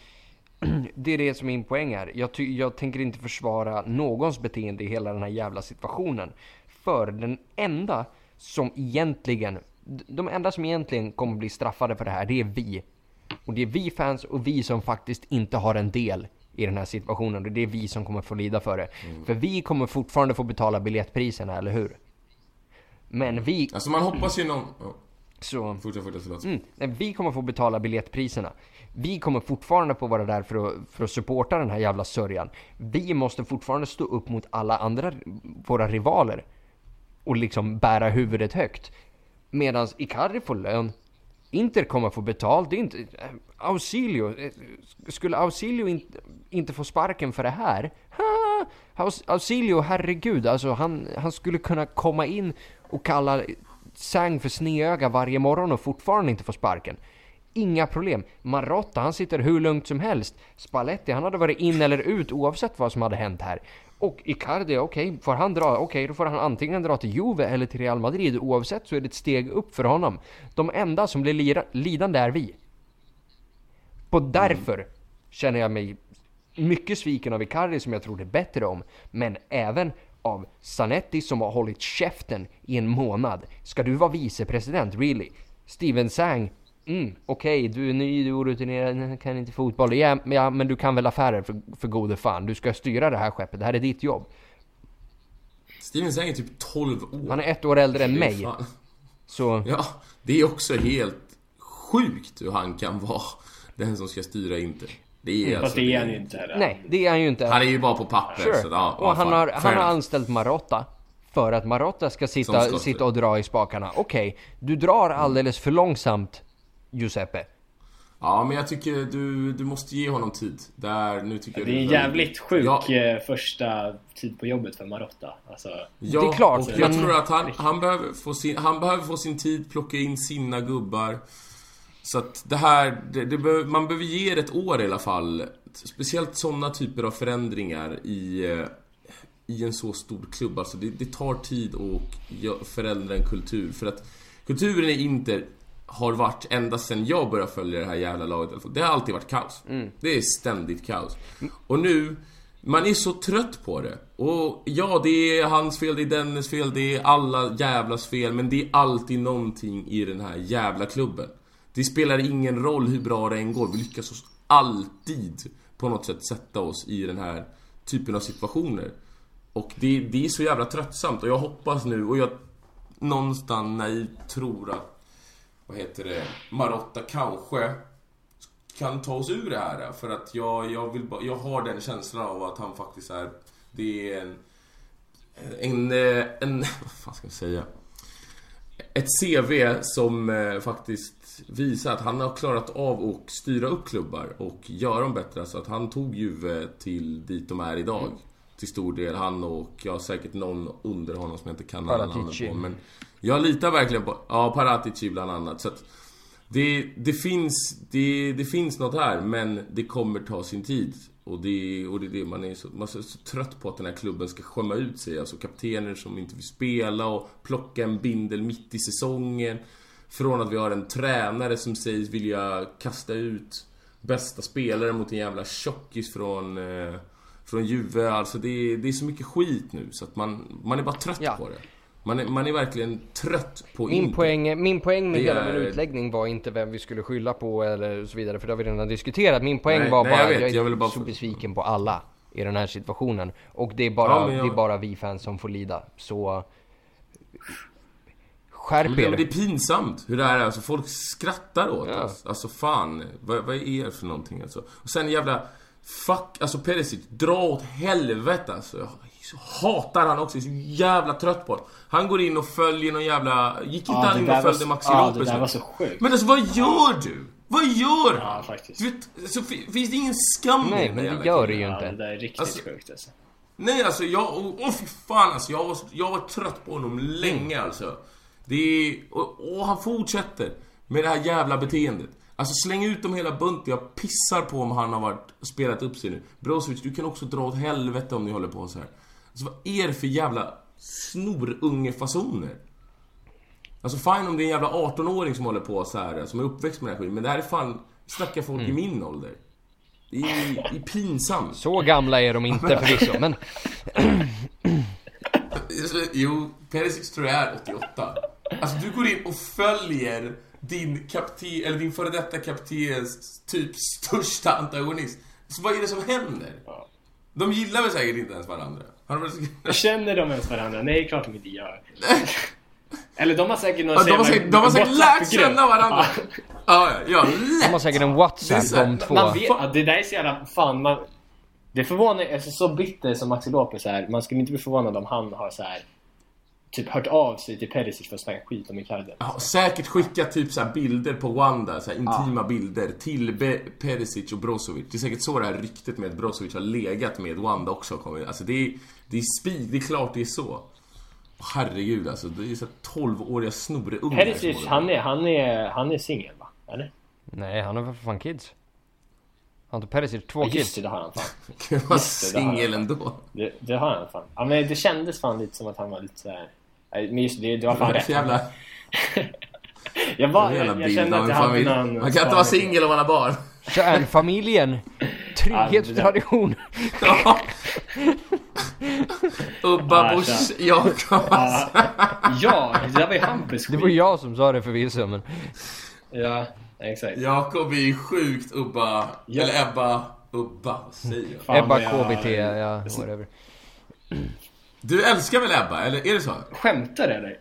Det är det som är min poäng här. Jag, ty- jag tänker inte försvara någons beteende i hela den här jävla situationen. För den enda som egentligen... De enda som egentligen kommer bli straffade för det här, det är vi. Och det är vi fans och vi som faktiskt inte har en del i den här situationen. Och det är vi som kommer få lida för det. För vi kommer fortfarande få betala biljettpriserna, eller hur? Men vi... Alltså man hoppas ju någon... Så... fortsätt, fortsätt, förlåt. Mm, vi kommer få betala biljettpriserna. Vi kommer fortfarande få vara där för att, för att supporta den här jävla sörjan. Vi måste fortfarande stå upp mot alla andra, våra rivaler. Och liksom bära huvudet högt. Medan Icardi får lön. Inter kommer få betalt. Det är inte... Ausilio. Eh, skulle Ausilio inte, inte få sparken för det här? Ha! Aus- Ausilio, herregud. Alltså han, han skulle kunna komma in och kalla Sang för snedöga varje morgon och fortfarande inte få sparken. Inga problem. Marotta, han sitter hur lugnt som helst. Spalletti, han hade varit in eller ut oavsett vad som hade hänt här. Och Icardi, okej, får han dra? Okej, då får han antingen dra till Juve eller till Real Madrid. Oavsett så är det ett steg upp för honom. De enda som blir lira- lidande är vi. Och därför känner jag mig mycket sviken av Icardi som jag trodde bättre om. Men även av Zanetti som har hållit käften i en månad. Ska du vara vicepresident? Really? Steven Sang? Mm, okej, du är ny, du är orutinerad, kan inte fotboll. Ja, ja, men du kan väl affärer för, för gode fan. Du ska styra det här skeppet, det här är ditt jobb. Steven Sang är typ 12 år. Han är ett år äldre än mig. Så, Ja, det är också helt sjukt hur han kan vara den som ska styra Inter. Det är Fast alltså... det är han ju inte heller. nej, det är han ju inte. Han är ju bara på papper. Sure. Så, ja, och ja, han har, han har anställt Marotta för att Marotta ska sitta, sitta och dra i spakarna. Okej, du drar alldeles för långsamt Giuseppe. Ja, men jag tycker du, du måste ge honom tid. Där, nu tycker jag Det är en jävligt sjuk Ja, eh, första tid på jobbet för Marotta. Alltså, ja, Det är klart, och jag men- tror att han, han, behöver få sin, han behöver få sin tid, plocka in sina gubbar. Så att det här, det, det behöver, man behöver ge det ett år i alla fall. Speciellt sådana typer av förändringar i, eh, i en så stor klubb. Alltså det, det tar tid att förändra en kultur. För att kulturen i Inter har varit ända sedan jag började följa det här jävla laget. Det har alltid varit kaos. Det är ständigt kaos. Och nu, man är så trött på det. Och ja, det är hans fel, det är Dennis fel, det är alla jävlas fel. Men det är alltid någonting i den här jävla klubben. Det spelar ingen roll hur bra det än går. Vi lyckas oss alltid på något sätt sätta oss i den här typen av situationer. Och det, det är så jävla tröttsamt och jag hoppas nu och jag någonstans naivt tror att vad heter det, Marotta kanske kan ta oss ur det här. För att jag, jag, vill, jag har den känslan av att han faktiskt är... Det är en... En... En vad fan ska jag säga? Ett CV som eh, faktiskt visar att han har klarat av att styra upp klubbar och göra dem bättre. Så att han tog Juve till dit de är idag. Mm. Till stor del. Han och, ja säkert någon under honom som jag inte kan namnen på. Men jag litar verkligen på, ja Paratici bland annat. Så att det, det, finns, det, det finns något här, men det kommer ta sin tid. Och det, och det är det man är så, man är så trött på att den här klubben ska skämma ut sig. Alltså kaptener som inte vill spela och plocka en bindel mitt i säsongen. Från att vi har en tränare som sägs vilja kasta ut bästa spelare mot en jävla tjockis från, eh, från Juve. Alltså det, det är så mycket skit nu så att man, man är bara trött ja. på det. Man är, man är verkligen trött på min poäng, min poäng med hela min utläggning var inte vem vi skulle skylla på eller så vidare, för det har vi redan diskuterat. Min poäng nej, var nej, bara att jag, jag är bara... så besviken på alla i den här situationen. Och det är bara, ja, jag... det är bara vi fans som får lida. Så... Skärp er! Men det är pinsamt hur det här är. Alltså folk skrattar åt ja. oss. Alltså fan, vad, vad är er för någonting alltså? Och sen jävla... Fuck, alltså Perisic, dra åt helvete alltså hatar han också, är så jävla trött på det. Han går in och följer någon jävla... Gick inte ja, han in och följde Maxi ja, Lopez? det där var så sjukt. Men alltså vad gör du? Vad gör Ja, faktiskt. Du vet, så finns det ingen skam Nej, men det gör det ju inte. Ja, det där är riktigt alltså, sjukt alltså. Nej, alltså jag... Åh oh, fy fan alltså. Jag var, jag var trött på honom länge mm. alltså. Det är... Och, och han fortsätter med det här jävla beteendet. Alltså släng ut dem hela bunten. Jag pissar på om han har varit, spelat upp sig nu. Brozovic, du kan också dra åt helvete om ni håller på så här. Alltså vad är det för jävla snorungefasoner? Alltså fine om det är en jävla 18-åring som håller på så här, som är uppväxt med den här skiten. Men det här är fan, snackar folk mm. i min ålder. Det är, det är pinsamt. Så gamla är de inte förvisso, men... jo, Perisic tror jag är 88. Alltså du går in och följer din kapten, eller din före detta kaptens typ största antagonist. Så vad är det som händer? De gillar väl säkert inte ens varandra? Känner de ens varandra? Nej, klart de inte gör. Eller de har säkert någon ja, de har säkert, de har säkert lärt känna varandra. ja, ja, lätt. De har säkert en WhatsApp de två. Man vet, ja, det där är så jävla... Fan, man... Det förvånar alltså, så bitter som Maxi Lopez är. Man skulle inte bli förvånad om han har så här typ hört av sig till Perisic för att snacka skit om Icardi. Ja, säkert skickat typ så bilder på Wanda, så intima ja. bilder till Be Perisic och Brozovic. Det är säkert så det här ryktet med att Brozovic har legat med Wanda också kommer. Alltså det är, det är spik, det är klart det är så. Herregud alltså, det är så 12-åriga snorungar Perisic, han är, han är, han är singel va? Eller? Nej, han har för fan kids. Han tog Perisic två ja, kids. Just det, det har han fan. Kan vara singel ändå. Det, det har han fan. Ja men det kändes fan lite som att han var lite såhär... Men just det, det var fan rätt. Jävla... jag, var, jag, jag kände att jag hade någon... Man kan inte vara singel om man har barn. Kärnfamiljen. Trygghet och tradition. ja. Ubba, Busch, Jakob. ja, det var ju Hampus Det var jag som sa det förvisso men... Ja, exakt. Jakob är ju sjukt Ubba, ja. eller Ebba, Ubba, säger jag? Ebba KBT, ja, whatever. Du älskar väl Ebba, eller är det så? Skämtar du eller?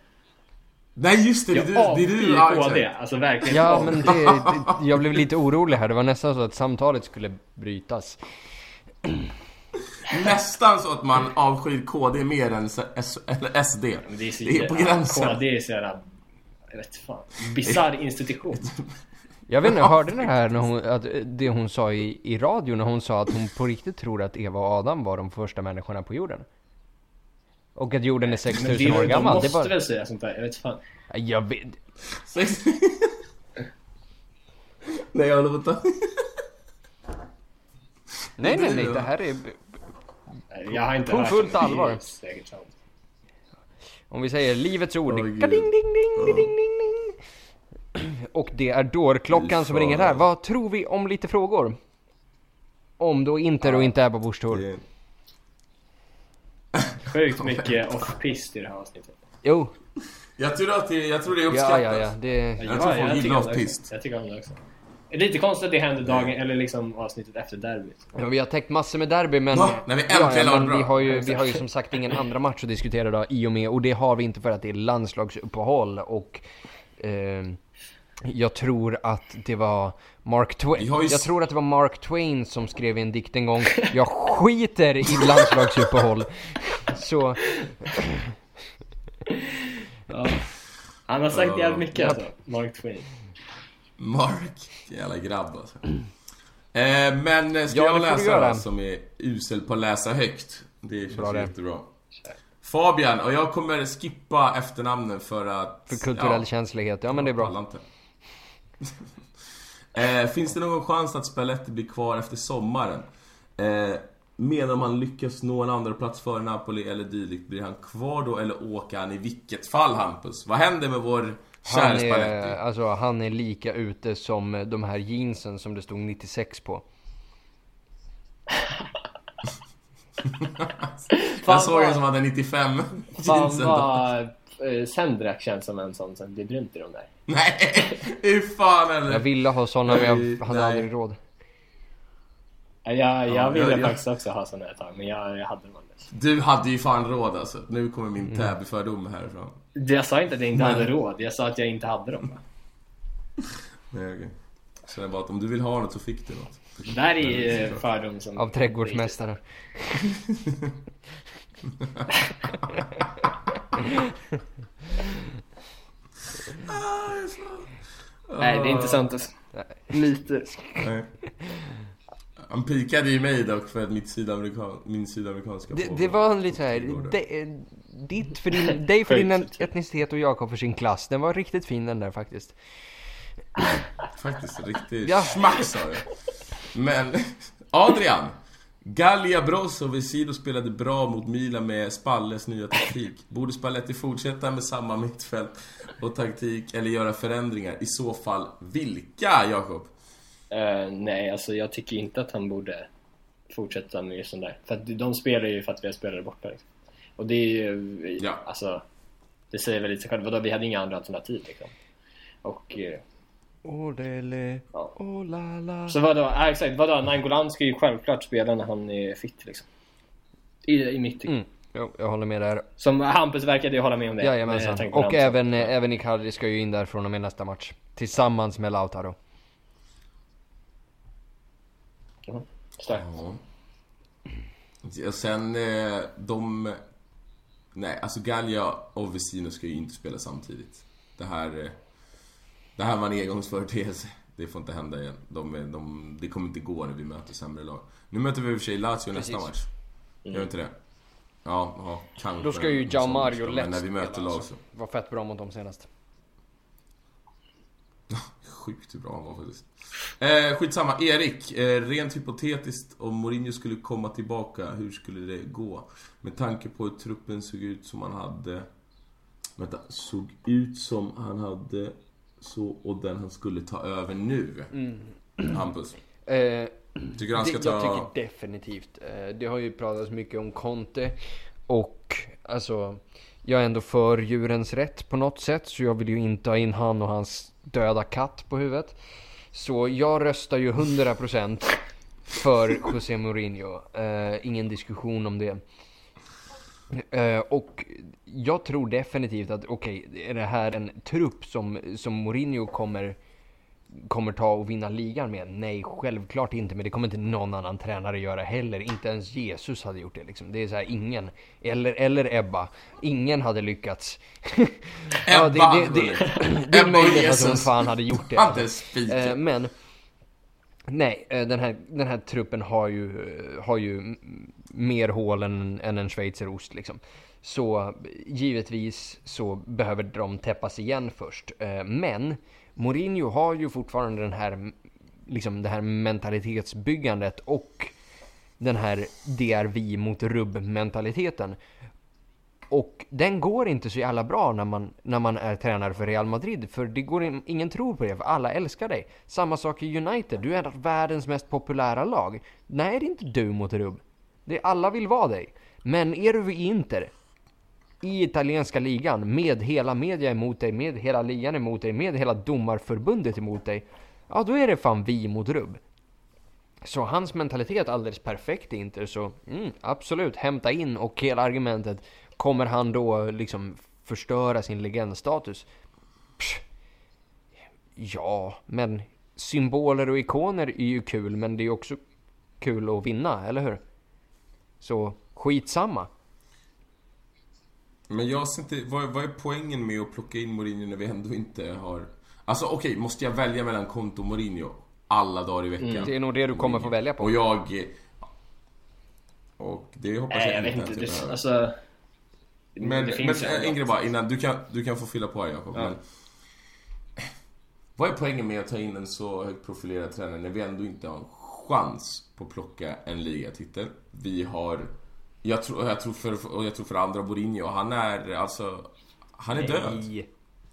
Nej just det, det, jag det, det är du. Ja, KD, alltså verkligen. Ja men det, det, jag blev lite orolig här. Det var nästan så att samtalet skulle brytas. Nästan så att man avskyr KD mer än S, eller SD. Men det, är så, det är på gränsen. KD är så jävla... Jag vet fan. Bisarr institution. Jag vet inte, jag hörde det här när hon, att det hon sa i, i radio när hon sa att hon på riktigt tror att Eva och Adam var de första människorna på jorden. Och att jorden är 6000 år gammal. De måste bara... väl säga sånt där? Jag vet fan. Jag vet... nej, jag håller på Nej, nej, nej. Det här är... Jag har inte hört fullt allvar. Om vi säger livets ord. Oh, ding, ding, ding, ding, ding, ding. Och det är dårklockan som ringer här. Vad tror vi om lite frågor? Om då Inter och inte Ebba Busch Thor. Sjukt mycket off-pist i det här avsnittet. Jo. Jag tror att det, jag tror det är uppskattat. Ja, ja, ja. Det... Jag ja, tror folk gillar off-pist. Jag tycker om det också. Det är lite konstigt att det händer dagen, eller liksom avsnittet efter derbyt. Ja, vi har täckt massor med derby men... Va? När vi äntligen ja, men vi har, ju, vi har ju som sagt ingen andra match att diskutera då i och med, och det har vi inte för att det är landslagsuppehåll och... Eh, Jag tror att det var Mark Twain. S- Jag tror att det var Mark Twain som skrev en dikt en gång. Jag skiter i landslagsuppehåll. Så, Ja. Han har sagt jävligt mycket alltså, Mark Twain. Mark, jävla grabb alltså. Eh, men eh, ska Ja, jag läsa som är usel på att läsa högt? Det känns Bra jättebra. Fabian, och jag kommer skippa efternamnen för att... för kulturell ja, känslighet. Ja men det är bra. inte. eh, finns det någon chans att Spalletti blir kvar efter sommaren? Eh, men om han lyckas nå en andra plats före Napoli eller dylikt, blir han kvar då eller åker han i vilket fall Hampus? Vad händer med vår kära Spalletti? alltså, han är lika ute som de här jeansen som det stod 96 på. Jag såg en som hade 95 Fan jeansen då. vad eh, Sendrak känns som en sån som blir brunt i de där. Nej, hur fan eller? Jag ville ha sådana men jag hade nej. aldrig råd. Ja, Jag, jag Ja, ville jag- jag- faktiskt också ha såna ett tag, men jag, jag hade dem aldrig. Du hade ju fan råd alltså. Nu kommer min Mm. Täby-fördom härifrån. Jag sa inte att jag inte Nej. hade råd, jag sa att jag inte hade dem. Nej, okej. Så det var att om du vill ha något så fick du något. Det där är ju fördom som... Av trädgårdsmästaren. Nej, det är inte sant alltså. Myter. Nej. Han pikade ju mig dock för att mitt sydamerikan, min sydamerikanska Det, det var lite såhär, Igår då. det, ditt för din, dig för din etnicitet och Jakob för sin klass. Den var riktigt fin den där faktiskt. Faktiskt riktigt Ja. smack sa du. Men Adrian! Gallia Brosso Vesido spelade bra mot Milan med Spalles nya taktik. Borde Spalletti fortsätta med samma mittfält och taktik eller göra förändringar? I så fall vilka, Jakob? Eh, nej, alltså jag tycker inte att han borde fortsätta med just sån där. För att de spelar ju för att vi har spelare borta liksom. Och det är ju, Ja. alltså, det säger väl lite sig själv. Vadå, vi hade inga andra alternativ liksom. Och, Olele, Ja. oh la la. så vadå, äh, exakt, vadå, Nangolan ska ju självklart spela när han är fit liksom. I, i mitt tycke. Mm, jag håller med där. Som Hampus verkade ju hålla med om det. Jajamensan. Och även, eh, även Icardi ska ju in där från och med nästa match. Tillsammans med Lautaro. Ja, starkt. Ja. Och sen eh, de... Nej, alltså Gallia och Vesino ska ju inte spela samtidigt. Det här... eh, Det här var en engångsföreteelse. Det får inte hända igen. De, är- de, det kommer inte gå när vi möter sämre lag. Nu möter vi i och för sig Lazio nästa Precis. match. Gör inte det? Ja, ja kanske. Då ska ju en Gian sån Mario match, lätt när vi möter spela, lag alltså. så... Var fett bra mot dem senast. Sjukt hur bra han var faktiskt. Eh, skitsamma, Erik. Eh, rent hypotetiskt, om Mourinho skulle komma tillbaka, hur skulle det gå? Med tanke på hur truppen såg ut som han hade... Vänta, såg ut som han hade så, och den han skulle ta över nu. Hampus. Eh, Tycker du han ska det, ta... jag tycker definitivt. Eh, det har ju pratats mycket om Conte. Och alltså, jag är ändå för djurens rätt på något sätt. Så jag vill ju inte ha in han och hans döda katt på huvudet. Så jag röstar ju 100% för José Mourinho. Eh, ingen diskussion om det. Eh, och jag tror definitivt att, okej, är det här en trupp som, som Mourinho kommer, kommer ta och vinna ligan med? Nej, självklart inte. Men det kommer inte någon annan tränare göra heller. Inte ens Jesus hade gjort det liksom. Det är så här, ingen. Eller, eller Ebba. Ingen hade lyckats. ja, det, det, det, det, är Ebba möjligt att hon fan hade gjort det. Spiken. Eh, men Nej, eh, den här, den här truppen har ju, eh, har ju mer hål än, än en schweizerost liksom. Så givetvis så behöver de täppas igen först. Eh, men Mourinho har ju fortfarande den här, liksom det här mentalitetsbyggandet och den här det är vi mot rubb mentaliteten. Och den går inte så jävla bra när man, när man är tränare för Real Madrid. För det går in, ingen tror på det, för alla älskar dig. Samma sak i United, du är världens mest populära lag. Nej, det är inte du mot rubb. Det, alla vill vara dig. Men är du i Inter, i italienska ligan, med hela media emot dig, med hela ligan emot dig, med hela domarförbundet emot dig. Ja, då är det fan vi mot rubb. Så hans mentalitet är alldeles perfekt i Inter, så mm, absolut, hämta in och hela argumentet Kommer han då liksom förstöra sin legendstatus? Psh, Ja, men symboler och ikoner är ju kul, men det är också kul att vinna, eller hur? Så skitsamma. Men jag ser inte, vad, vad är poängen med att plocka in Mourinho när vi ändå inte har... Alltså okej, okay, måste jag välja mellan konto och Mourinho alla dagar i veckan? Mm. Det är nog det du kommer få välja på. Och jag... Och det hoppas Nej, jag, jag inte. Det, alltså... Men, men en grej bara innan, du kan, du kan få fylla på här Jakob. Ja. Vad är poängen med att ta in en så högt profilerad tränare när vi ändå inte har en chans på att plocka en ligatitel? Vi har jag tror, jag tror för, och jag tror för andra Mourinho, han är alltså... Han är Nej. död.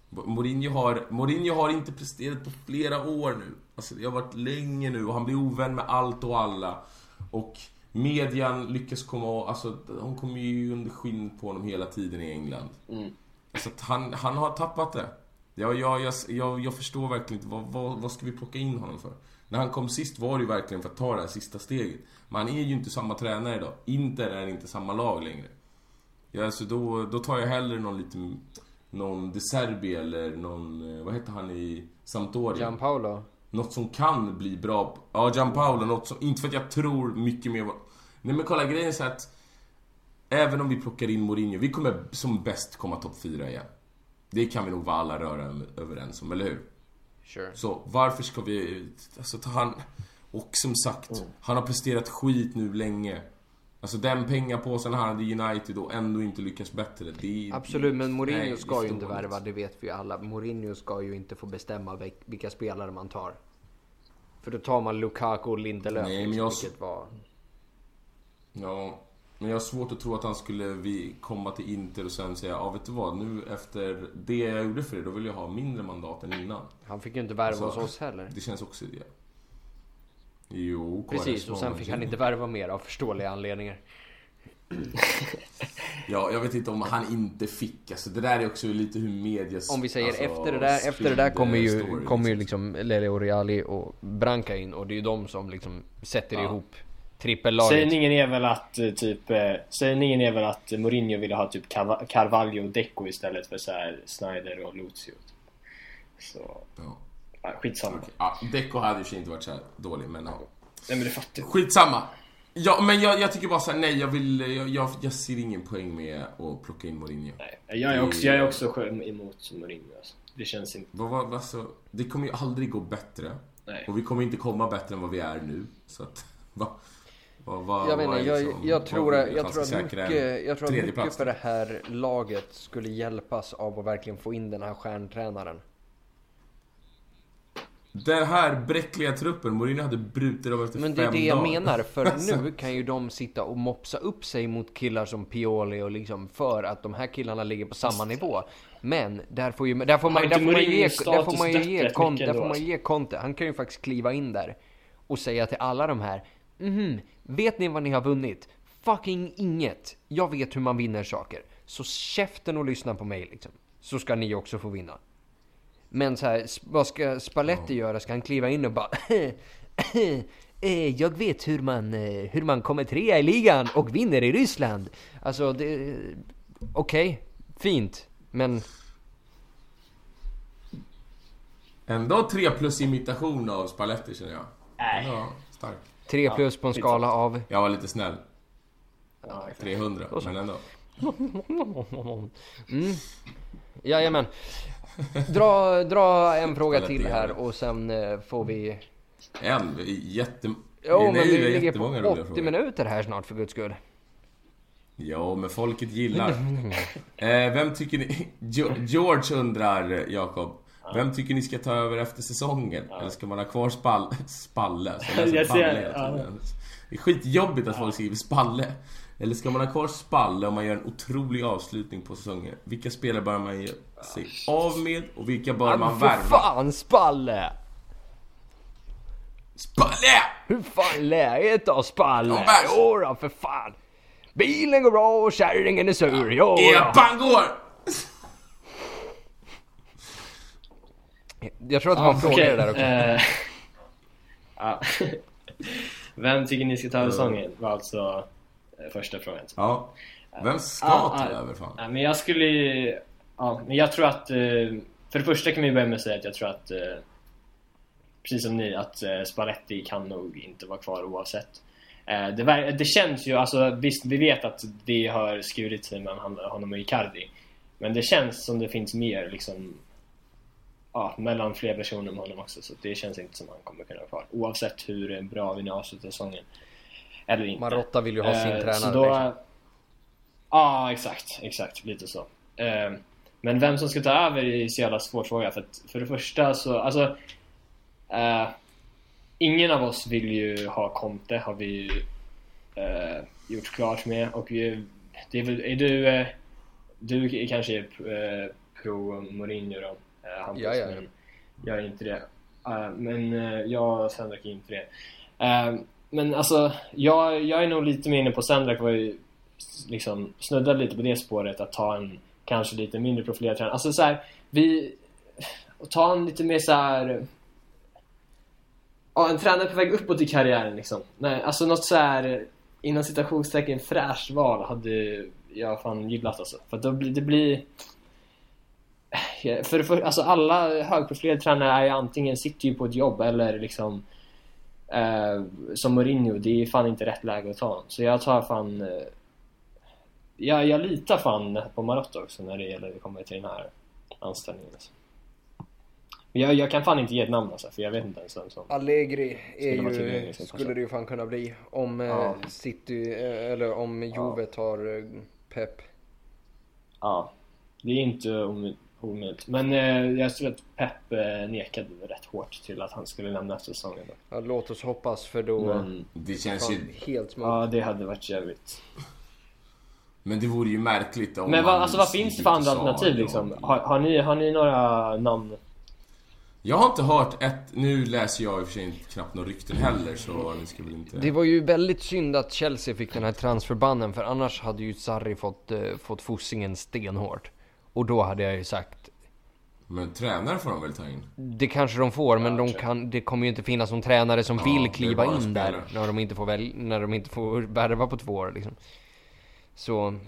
Mourinho har, Mourinho har inte presterat på flera år nu. Alltså det har varit länge nu och han blir ovän med allt och alla. Och median lyckas komma, alltså de kommer ju under skinn på honom hela tiden i England. Mm. Så att han, han har tappat det. Jag, jag, jag, jag, jag förstår verkligen inte, vad, vad, vad ska vi plocka in honom för? När han kom sist var det ju verkligen för att ta det här sista steget. Men han är ju inte samma tränare idag. Inter är inte samma lag längre. Ja, alltså då, då tar jag hellre någon lite... Någon De Serbi eller någon... Eh, vad heter han i Sampdoria? Gianpaolo. Något som kan bli bra. Ja, Gianpaolo. Något som... Inte för att jag tror mycket mer... Nej men kolla, grejen är så att... Även om vi plockar in Mourinho, vi kommer som bäst komma topp 4 igen. Det kan vi nog vara alla röra överens om, eller hur? Sure. Så varför ska vi... Alltså ta han... Och som sagt, mm. han har presterat skit nu länge. Alltså den pengapåsen han hade United och ändå inte lyckas bättre. Det, Absolut, men Mourinho nej, ska ju inte värva, det vet vi ju alla. Mourinho ska ju inte få bestämma vilka spelare man tar. För då tar man Lukaku och Lindelöf, nej, men jag... vilket var... Ja, men jag har svårt att tro att han skulle komma till Inter och sen säga, ja vet du vad, nu efter det jag gjorde för er, då vill jag ha mindre mandat än innan. Han fick ju inte värva alltså, hos oss heller. Det känns också det. Jo, Precis, och sen fick han inte värva mer av förståeliga anledningar. ja, jag vet inte om han inte fick. Alltså, det där är också lite hur medias... Om vi säger alltså, efter det där, efter det där kommer ju, kommer ju liksom Lele Reali och Branca in och det är ju de som liksom sätter ja. ihop trippellaget. Sägningen är väl att eh, typ... Eh, sägningen är väl att Mourinho ville ha typ Carvalho och Deco istället för så här Snyder och Lucio. Så... Ja. Ja, skitsamma. Okay. Ja, Deco hade ju inte varit så dålig, men ja. Nej men det fattar Skitsamma. Ja, men jag, jag tycker bara såhär, nej jag vill, jag, jag, jag, ser ingen poäng med att plocka in Mourinho. Nej, jag är också, jag är också emot Mourinho alltså. Det känns inte... Vad, vad, alltså, det kommer ju aldrig gå bättre. Nej. Och vi kommer inte komma bättre än vad vi är nu. Så att, va, vad, vad, jag jag, liksom, jag, tror, jag, jag tror att mycket, jag tror att mycket för det här laget skulle hjälpas av att verkligen få in den här stjärntränaren. Den här bräckliga truppen, Mourinho hade brutit dem efter Men det är det jag menar, för nu kan ju de sitta och mopsa upp sig mot killar som Pioli och liksom för att de här killarna ligger på samma nivå. Men där får, ju, där får man, där får man ju ge, där får man ju ge, Conte, där får man ge Conte, han kan ju faktiskt kliva in där och säga till alla de här, mhm, vet ni vad ni har vunnit? Fucking inget. Jag vet hur man vinner saker. Så käften och lyssna på mig liksom. Så ska ni också få vinna. Men så här, vad ska Spalletti göra? Ska han kliva in och bara eh, jag vet hur man, eh, hur man kommer trea i ligan och vinner i Ryssland. Alltså, det... Okej, okay, fint, men... Ändå 3 plus imitation av Spalletti känner jag. Nej. Ja, stark. 3 plus på en skala av... Jag var lite snäll. 300, men ändå. Mm. Jajamän. Dra, dra en fråga till här och sen eh, får vi... En? Jätte... Jo, men vi ligger på 80 minuter här snart för guds skull. Ja, men folket gillar. eh, vem tycker ni... George undrar, Jakob. Vem tycker ni ska ta över efter säsongen? Ja. Eller ska man ha kvar spall... Spalle? Jag ser, ja. Det är skitjobbigt att folk skriver Spalle. Eller ska man ha kvar Spalle om man gör en otrolig avslutning på säsongen? Vilka spelare bör man sig av med och vilka bör man värva? För fan Spalle! Spalle! Hur fan är läget då Spalle? Jodå för fan! Bilen går bra och kärringen är sur, jodå! Epan går! Jag tror att det var en fråga okay. där också. Uh, ja. Vem tycker ni ska ta över säsongen? Var alltså Eh, första frågan. Ja. Vem ska ah, ta över fan? Ja, men jag skulle Ja, men jag tror att... Eh, för det första kan vi börja med att säga att jag tror att precis som ni, att eh, Spalletti kan nog inte vara kvar oavsett. Eh, det, det, känns ju, alltså visst vi vet att det har skurit sig mellan honom och Icardi. Men det känns som det finns mer liksom ja, mellan fler personer med honom också. Så det känns inte som han kommer kunna vara kvar. Oavsett hur bra vi nu avslutar säsongen. Eller inte. Marotta vill ju ha sin eh, tränare. Då, ja, ah, exakt. Exakt. Lite så. Eh, men vem som ska ta över är så jävla svår fråga. För, att, för det första så, alltså... Eh, ingen av oss vill ju ha Conte, har vi ju eh, gjort klart med. Och vi, det är, väl, är du... Eh, du kanske är eh, pro Mourinho då? eh, Hampus. Ja, ja. Men jag är inte det. Uh, men jag och Sendrak är inte det. Men alltså, jag, jag är nog lite mer inne på Sendrak var ju liksom snuddade lite på det spåret att ta en kanske lite mindre profilerad tränare. Alltså så här, vi... Ta en lite mer så här... Ja, en tränare på väg uppåt i karriären liksom. Nej, alltså något så här inom citationstecken fräscht val hade jag fan gillat alltså. För att då blir, det blir för, för alltså alla högprofilerade tränare är ju antingen sitter ju på ett jobb eller liksom eh, som Mourinho, det är fan inte rätt läge att ta honom. Så jag tar fan eh, jag, jag litar fan på Marotta också när det gäller att komma till den här anställningen. Alltså. Jag, jag kan fan inte ge ett namn alltså, för jag vet inte ens vem som Allegri är ju, skulle det ju fan kunna bli om eh, ja. City, eh, eller om Juve tar eh, Pep. Ja, det är inte omöjligt omöjligt. Men eh, jag tror att Pep eh, nekade rätt hårt till att han skulle lämna efter säsongen. Ja, låt oss hoppas för då... Men det känns ju... Helt smart. Ja, det hade varit jävligt. Men det vore ju märkligt om Men vad, alltså, vad finns det för andra alternativ liksom? Har, har, ni, har ni några namn? Jag har inte hört ett... Nu läser jag i och för sig knappt några rykten heller så ni ska väl inte... Det var ju väldigt synd att Chelsea fick den här transferbannen för annars hade ju Sarri fått, uh, fått fossingen stenhårt. Och då hade jag ju sagt... Men tränare får de väl ta in? Det kanske de får, men de kan, det kommer ju inte finnas någon tränare som ja, vill kliva in spelare. där när de inte får väl, när de inte får värva på två år liksom. Så...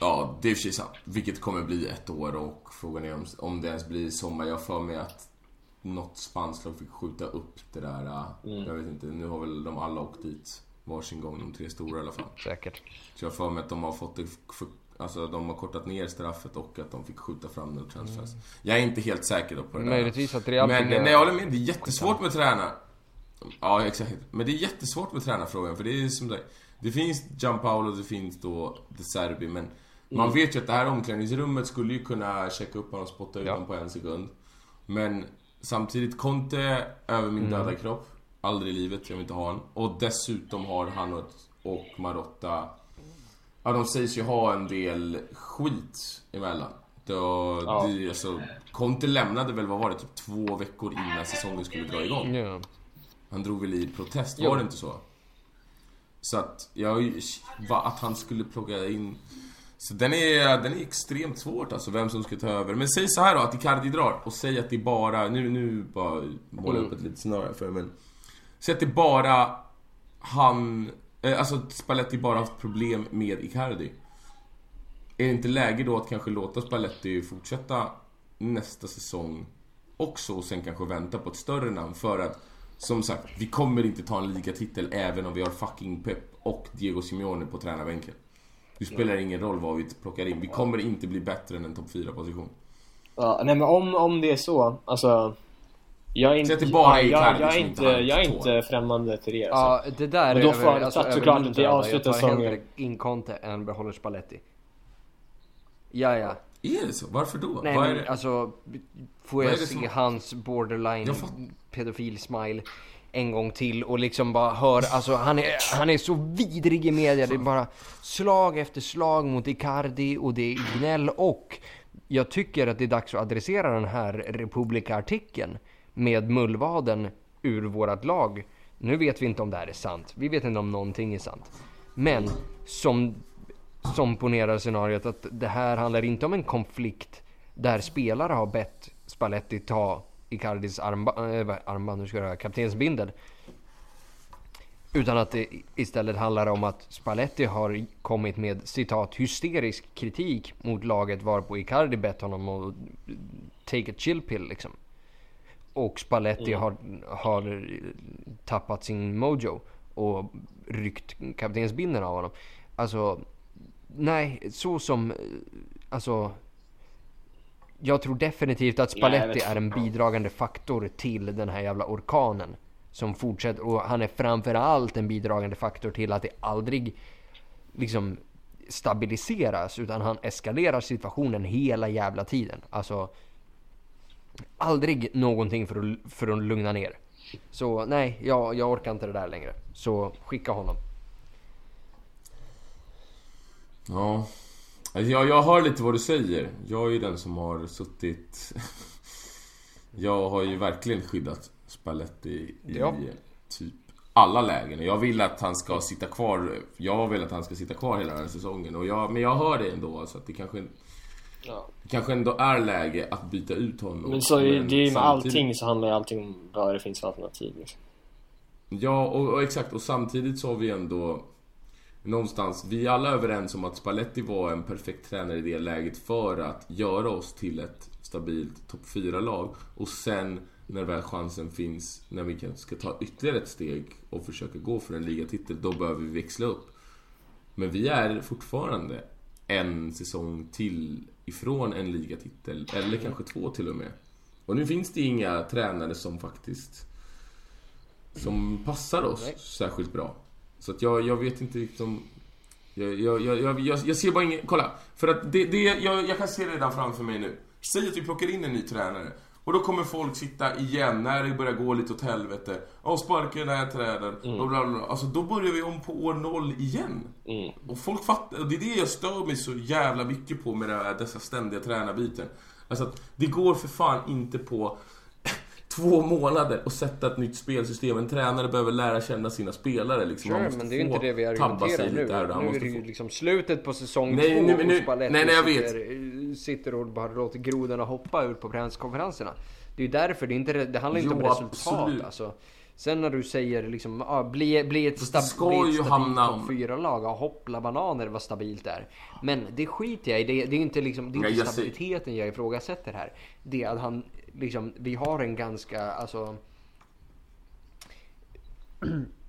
Ja, det är och för sig sant. Vilket kommer bli ett år och frågan är om, om det ens blir sommar. Jag för mig att något spanskt lag fick skjuta upp det där. Äh, mm. Jag vet inte, nu har väl de alla åkt dit varsin gång, de tre stora i alla fall. Säkert. Så jag för mig att de har fått det Alltså de har kortat ner straffet och att de fick skjuta fram no transfers. Mm. Jag är inte helt säker då på det Möjligtvis att Real Men nej, jag håller med. Det är jättesvårt med träna. Ja, exakt. Men det är jättesvårt med tränarfrågan för det är som det Det finns Gianpaolo, det finns då De Serbi men mm. Man vet ju att det här omklädningsrummet skulle ju kunna checka upp honom och spotta ut ja. honom på en sekund. Men samtidigt, Conte över min mm. döda kropp. Aldrig i livet, jag vill inte ha honom. Och dessutom har han och, och Marotta Ja, de sägs ju ha en del skit emellan. Då, ja. det, alltså, Conte lämnade väl, vad var det, typ två veckor innan säsongen skulle dra igång. Ja. Han drog väl i protest, var det inte så? Så att, ja, att han skulle plocka in... Så den är, den är extremt svårt alltså, vem som ska ta över. Men säg så här då, att Icardi drar och säg att det bara, nu, nu bara målar jag upp ett litet scenario för men. Säg att det bara han Eh, alltså Spalletti bara haft problem med Icardi. Är det inte läge då att kanske låta Spalletti fortsätta nästa säsong också och sen kanske vänta på ett större namn för att som sagt, vi kommer inte ta en ligatitel även om vi har fucking Pep och Diego Simeone på tränarbänken. Det spelar ingen roll vad vi plockar in. Vi kommer inte bli bättre än en topp 4-position. Ja, nej men om, om det är så, alltså jag är inte, det bara är jag, jag, är inte, jag är inte främmande till det alltså. Ja, det där och då får över, alltså, såklart att vi avslutar säsongen. Jag tar hellre in Conte än behåller Spalletti. Ja, ja. Är det så? Varför då? Nej, men det? alltså... Får jag se som... hans borderline pedofil-smile en gång till och liksom bara hör, alltså han är, han är så vidrig i media. Det är bara slag efter slag mot Icardi och det är gnäll och jag tycker att det är dags att adressera den här republikartikeln med mullvaden ur vårat lag. Nu vet vi inte om det här är sant. Vi vet inte om någonting är sant. Men som, som ponerar scenariot att det här handlar inte om en konflikt där spelare har bett Spalletti ta Icardis armba, äh, armband, nu ska jag kaptensbindel. Utan att det istället handlar om att Spalletti har kommit med citat hysterisk kritik mot laget varpå Icardi bett honom att take a chill pill liksom. Och Spalletti har, har tappat sin mojo och ryckt kaptensbindeln av honom. Alltså, nej, så som, alltså jag tror definitivt att Spalletti Nej, är en bidragande faktor till den här jävla orkanen. Som fortsätter och han är framförallt en bidragande faktor till att det aldrig liksom stabiliseras utan han eskalerar situationen hela jävla tiden. Alltså aldrig någonting för att, för att lugna ner. Så nej, jag, jag orkar inte det där längre. Så skicka honom. Ja. Alltså, jag, jag hör lite vad du säger. Jag är ju den som har suttit... jag har ju verkligen skyddat Spalletti i Ja. typ alla lägen. Jag vill att han ska sitta kvar. Jag vill att han ska sitta kvar hela den här säsongen. Och jag, men jag hör det ändå. Alltså att det kanske, Ja. det kanske ändå är läge att byta ut honom. Men så är det är ju med samtidigt- allting så handlar ju allting om vad det finns för alternativ. Liksom. Ja, och, och exakt. Och samtidigt så har vi ändå någonstans, vi är alla överens om att Spalletti var en perfekt tränare i det läget för att göra oss till ett stabilt topp 4-lag. Och sen när väl chansen finns, när vi ska ta ytterligare ett steg och försöka gå för en ligatitel, då behöver vi växla upp. Men vi är fortfarande en säsong till ifrån en ligatitel, eller kanske två till och med. Och nu finns det inga tränare som faktiskt som passar oss särskilt bra. Så att jag, jag vet inte riktigt om... Jag, jag, jag, jag, ser bara ingen... Kolla! För att det, det jag, jag kan se det redan framför mig nu. Säg att vi plockar in en ny tränare. Och då kommer folk sitta igen när det börjar gå lite åt helvete. Och sparka den här tränaren. Och bla, bla, bla. Alltså då börjar vi om på år noll igen. Mm. Och folk fattar, och det är det jag stör mig så jävla mycket på med det här, dessa ständiga tränarbyten. Alltså att det går för fan inte på två månader att sätta ett nytt spelsystem. En tränare behöver lära känna sina spelare liksom. Sure, måste men det är ju inte det vi argumenterar nu. lite och där. Nu är det ju få... liksom slutet på säsong Nej, två nu- nu- och nej, nej, jag vet. sitter, sitter och bara låter grodorna hoppa ut på presskonferenserna. Det är ju därför, det, är inte, det handlar inte om Jo, resultat absolut. alltså. Sen när du säger liksom, ah, bli, bli ett, stab, ska bli ett stabilt hamna fyra lag ja, hoppla bananer vad stabilt det är. Men det skiter jag i, det, det är inte liksom, det är inte jag ser- stabiliteten jag ifrågasätter här. Det är att han, liksom, vi har en ganska, alltså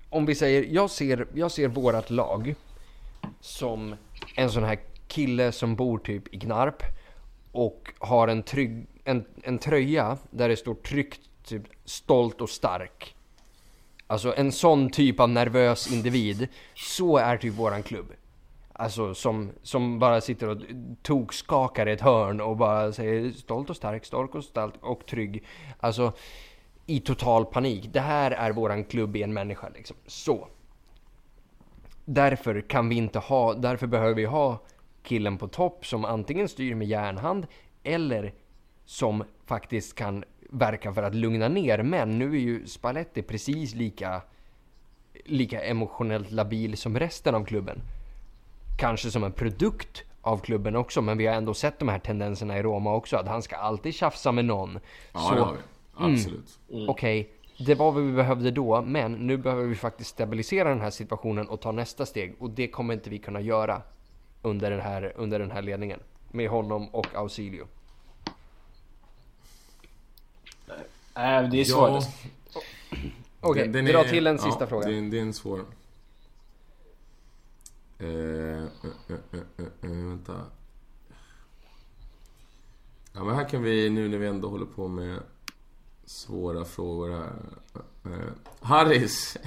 om vi säger, jag ser, jag ser vårat lag som en sån här kille som bor typ i Gnarp och har en, trygg, en, en tröja där det står tryckt typ stolt och stark. Alltså en sån typ av nervös individ. Så är typ våran klubb. Alltså som, som bara sitter och tokskakar i ett hörn och bara säger stolt och stark, stolt och stark och trygg. Alltså i total panik. Det här är våran klubb i en människa liksom. Så. Därför kan vi inte ha, därför behöver vi ha killen på topp som antingen styr med järnhand eller som faktiskt kan verka för att lugna ner. Men nu är ju Spalletti precis lika, lika emotionellt labil som resten av klubben. Kanske som en produkt av klubben också, men vi har ändå sett de här tendenserna i Roma också. Att han ska alltid tjafsa med någon. Ja, Så- det har vi. Absolut. Okej, det var vad vi behövde då, men nu behöver vi faktiskt stabilisera den här situationen och ta nästa steg. Och det kommer inte vi kunna göra under den här, under den här ledningen. Med honom och Ausilio. Nej, det är svårt. Ja, Okej, den dra är- till en sista ja, fråga. Det är, det är en svår. Eh, eh, eh, eh, vänta. Ja men här kan vi, nu när vi ändå håller på med svåra frågor här. Eh, Harris,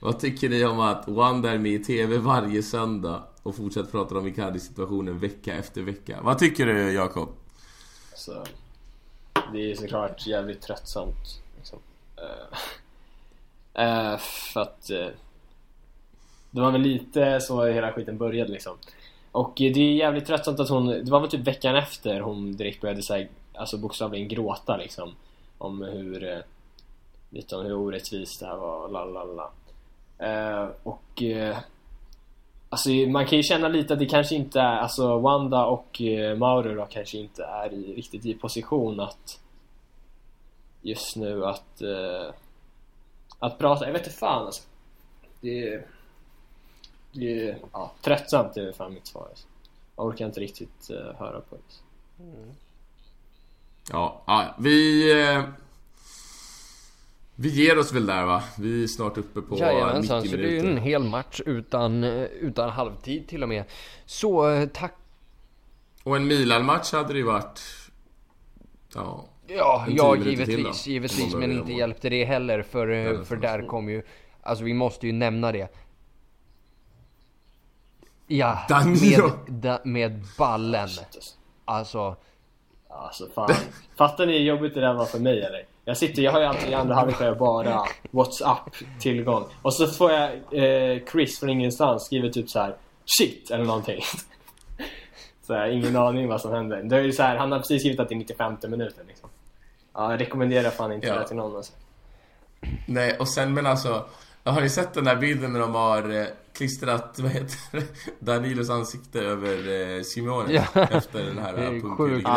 vad tycker ni om att Wanda är med i TV varje söndag och fortsätter prata om Icardi-situationen vecka efter vecka? Vad tycker du Jakob? Alltså... det är såklart jävligt tröttsamt. Liksom. Eh, för att eh, det var väl lite så hela skiten började liksom. Och det är jävligt tröttsamt att hon, det var väl typ veckan efter hon direkt började säga, alltså bokstavligen gråta liksom. Om hur, eh, lite om hur orättvist det här var, la la la. Eh, och uh, Alltså man kan ju känna lite att det kanske inte är, alltså Wanda och uh, Mauro då kanske inte är i, riktigt i position att just nu att uh, att prata, jag vet inte fan alltså. Det är, det är ja, tröttsamt är fan mitt svar alltså. Jag orkar inte riktigt eh, höra på det. Ja, ja vi... Eh, Vi ger oss väl där va? Vi är snart uppe på Jajamensan, 90 så det är ju minuter. en hel match utan, eh, utan halvtid till och med. Så eh, tack. Och en Milan-match hade det ju varit... Ja. Ja, ja minuter givetvis, då. givetvis. Men inte hjälpte det heller för, för där kom ju... Alltså vi måste ju nämna det. Ja, med, da, med ballen. Alltså, Alltså fan. Fattar ni hur jobbigt det där var för mig eller? Jag sitter, jag har ju alltid i andra halvlek bara WhatsApp tillgång. Och så får jag eh, Chris från ingenstans skriver typ så här Shit! Eller någonting. Så här, ingen aning vad som händer. Det är ju så här, han har precis skrivit att det är 95 minuten liksom. Ja, jag rekommenderar fan inte Ja. det till någon alltså. Nej, och sen men alltså... Har ni sett den där bilden när de har eh, klistrat, vad heter det, Danilos ansikte över eh, Simone Ja. efter den här Det är punkten sjukt. i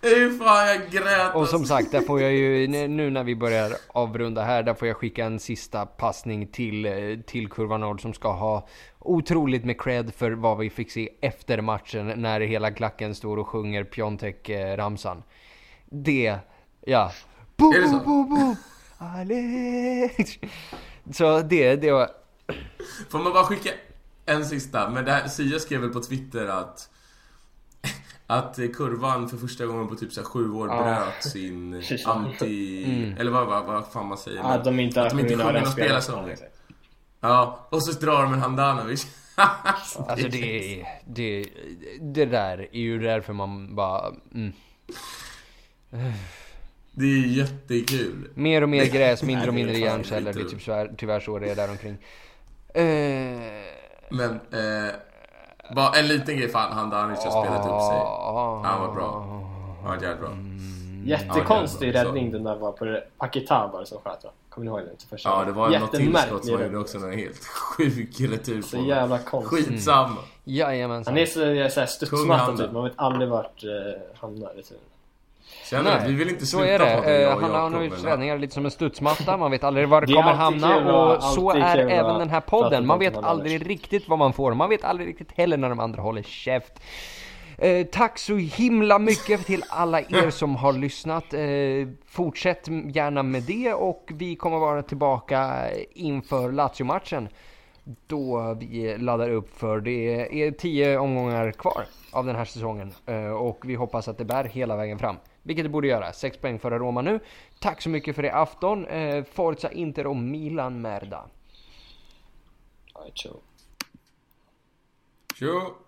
Det fan, jag grät och som sagt, där får jag ju, nu när vi börjar avrunda här, där får jag skicka en sista passning till, eh, till Kurva Nord som ska ha otroligt med cred för vad vi fick se efter matchen när hela klacken står och sjunger Piontek-ramsan. Det, ja. Bo, bo, bo, bo. Alex. Så det, det var... Får man bara skicka en sista? Men det här, Sia skrev väl på Twitter att att kurvan för första gången på typ så här sju år Ja. bröt sin anti... Mm. Eller vad, vad, vad fan man säger. Att de inte att de inte sjunger sång. exakt. Ja, och så drar de en Handanovic. Alltså det, det, det där är ju därför man bara... Mm. Det är jättekul. Mer och mer gräs, mindre och mindre hjärnceller. Det är typ tyvärr, tyvärr så det är där omkring. Eh, Men, eh, bara en liten grej fan, Handanovic har spelat upp sig. Han var bra. Han var jävligt bra. Jättekonstig är bra. räddning den där var på det. Paketa var det som sköt va? Kommer ni ihåg det? Till första Ja, det var något tillskott som han gjorde också, någon helt sjuk retur på Så honom. jävla konstigt. Skitsamma. Jajamensan. Han är så, så här studsmatta han typ. Man vet aldrig vart eh, hamnar returen. Känner Nej, att vi vill inte Så sluta är på det. jag Eh, Han Jakob, har men- räddningar lite som en studsmatta. Man vet aldrig var det Det är kommer hamna. Och så är även den här prata podden. Man vet aldrig riktigt vad man får. Man vet aldrig riktigt heller när de andra håller käft. Eh, tack så himla mycket till alla er som har lyssnat. Eh, fortsätt gärna med det och vi kommer vara tillbaka inför Lazio-matchen. Då vi laddar upp för det är tio omgångar kvar av den här säsongen. Eh, och vi hoppas att det bär hela vägen fram. Vilket det borde göra. Sex poäng före Roma nu. Tack så mycket för det afton. Eh, Forza Inter och Milan Merda. Tjo. Tjo!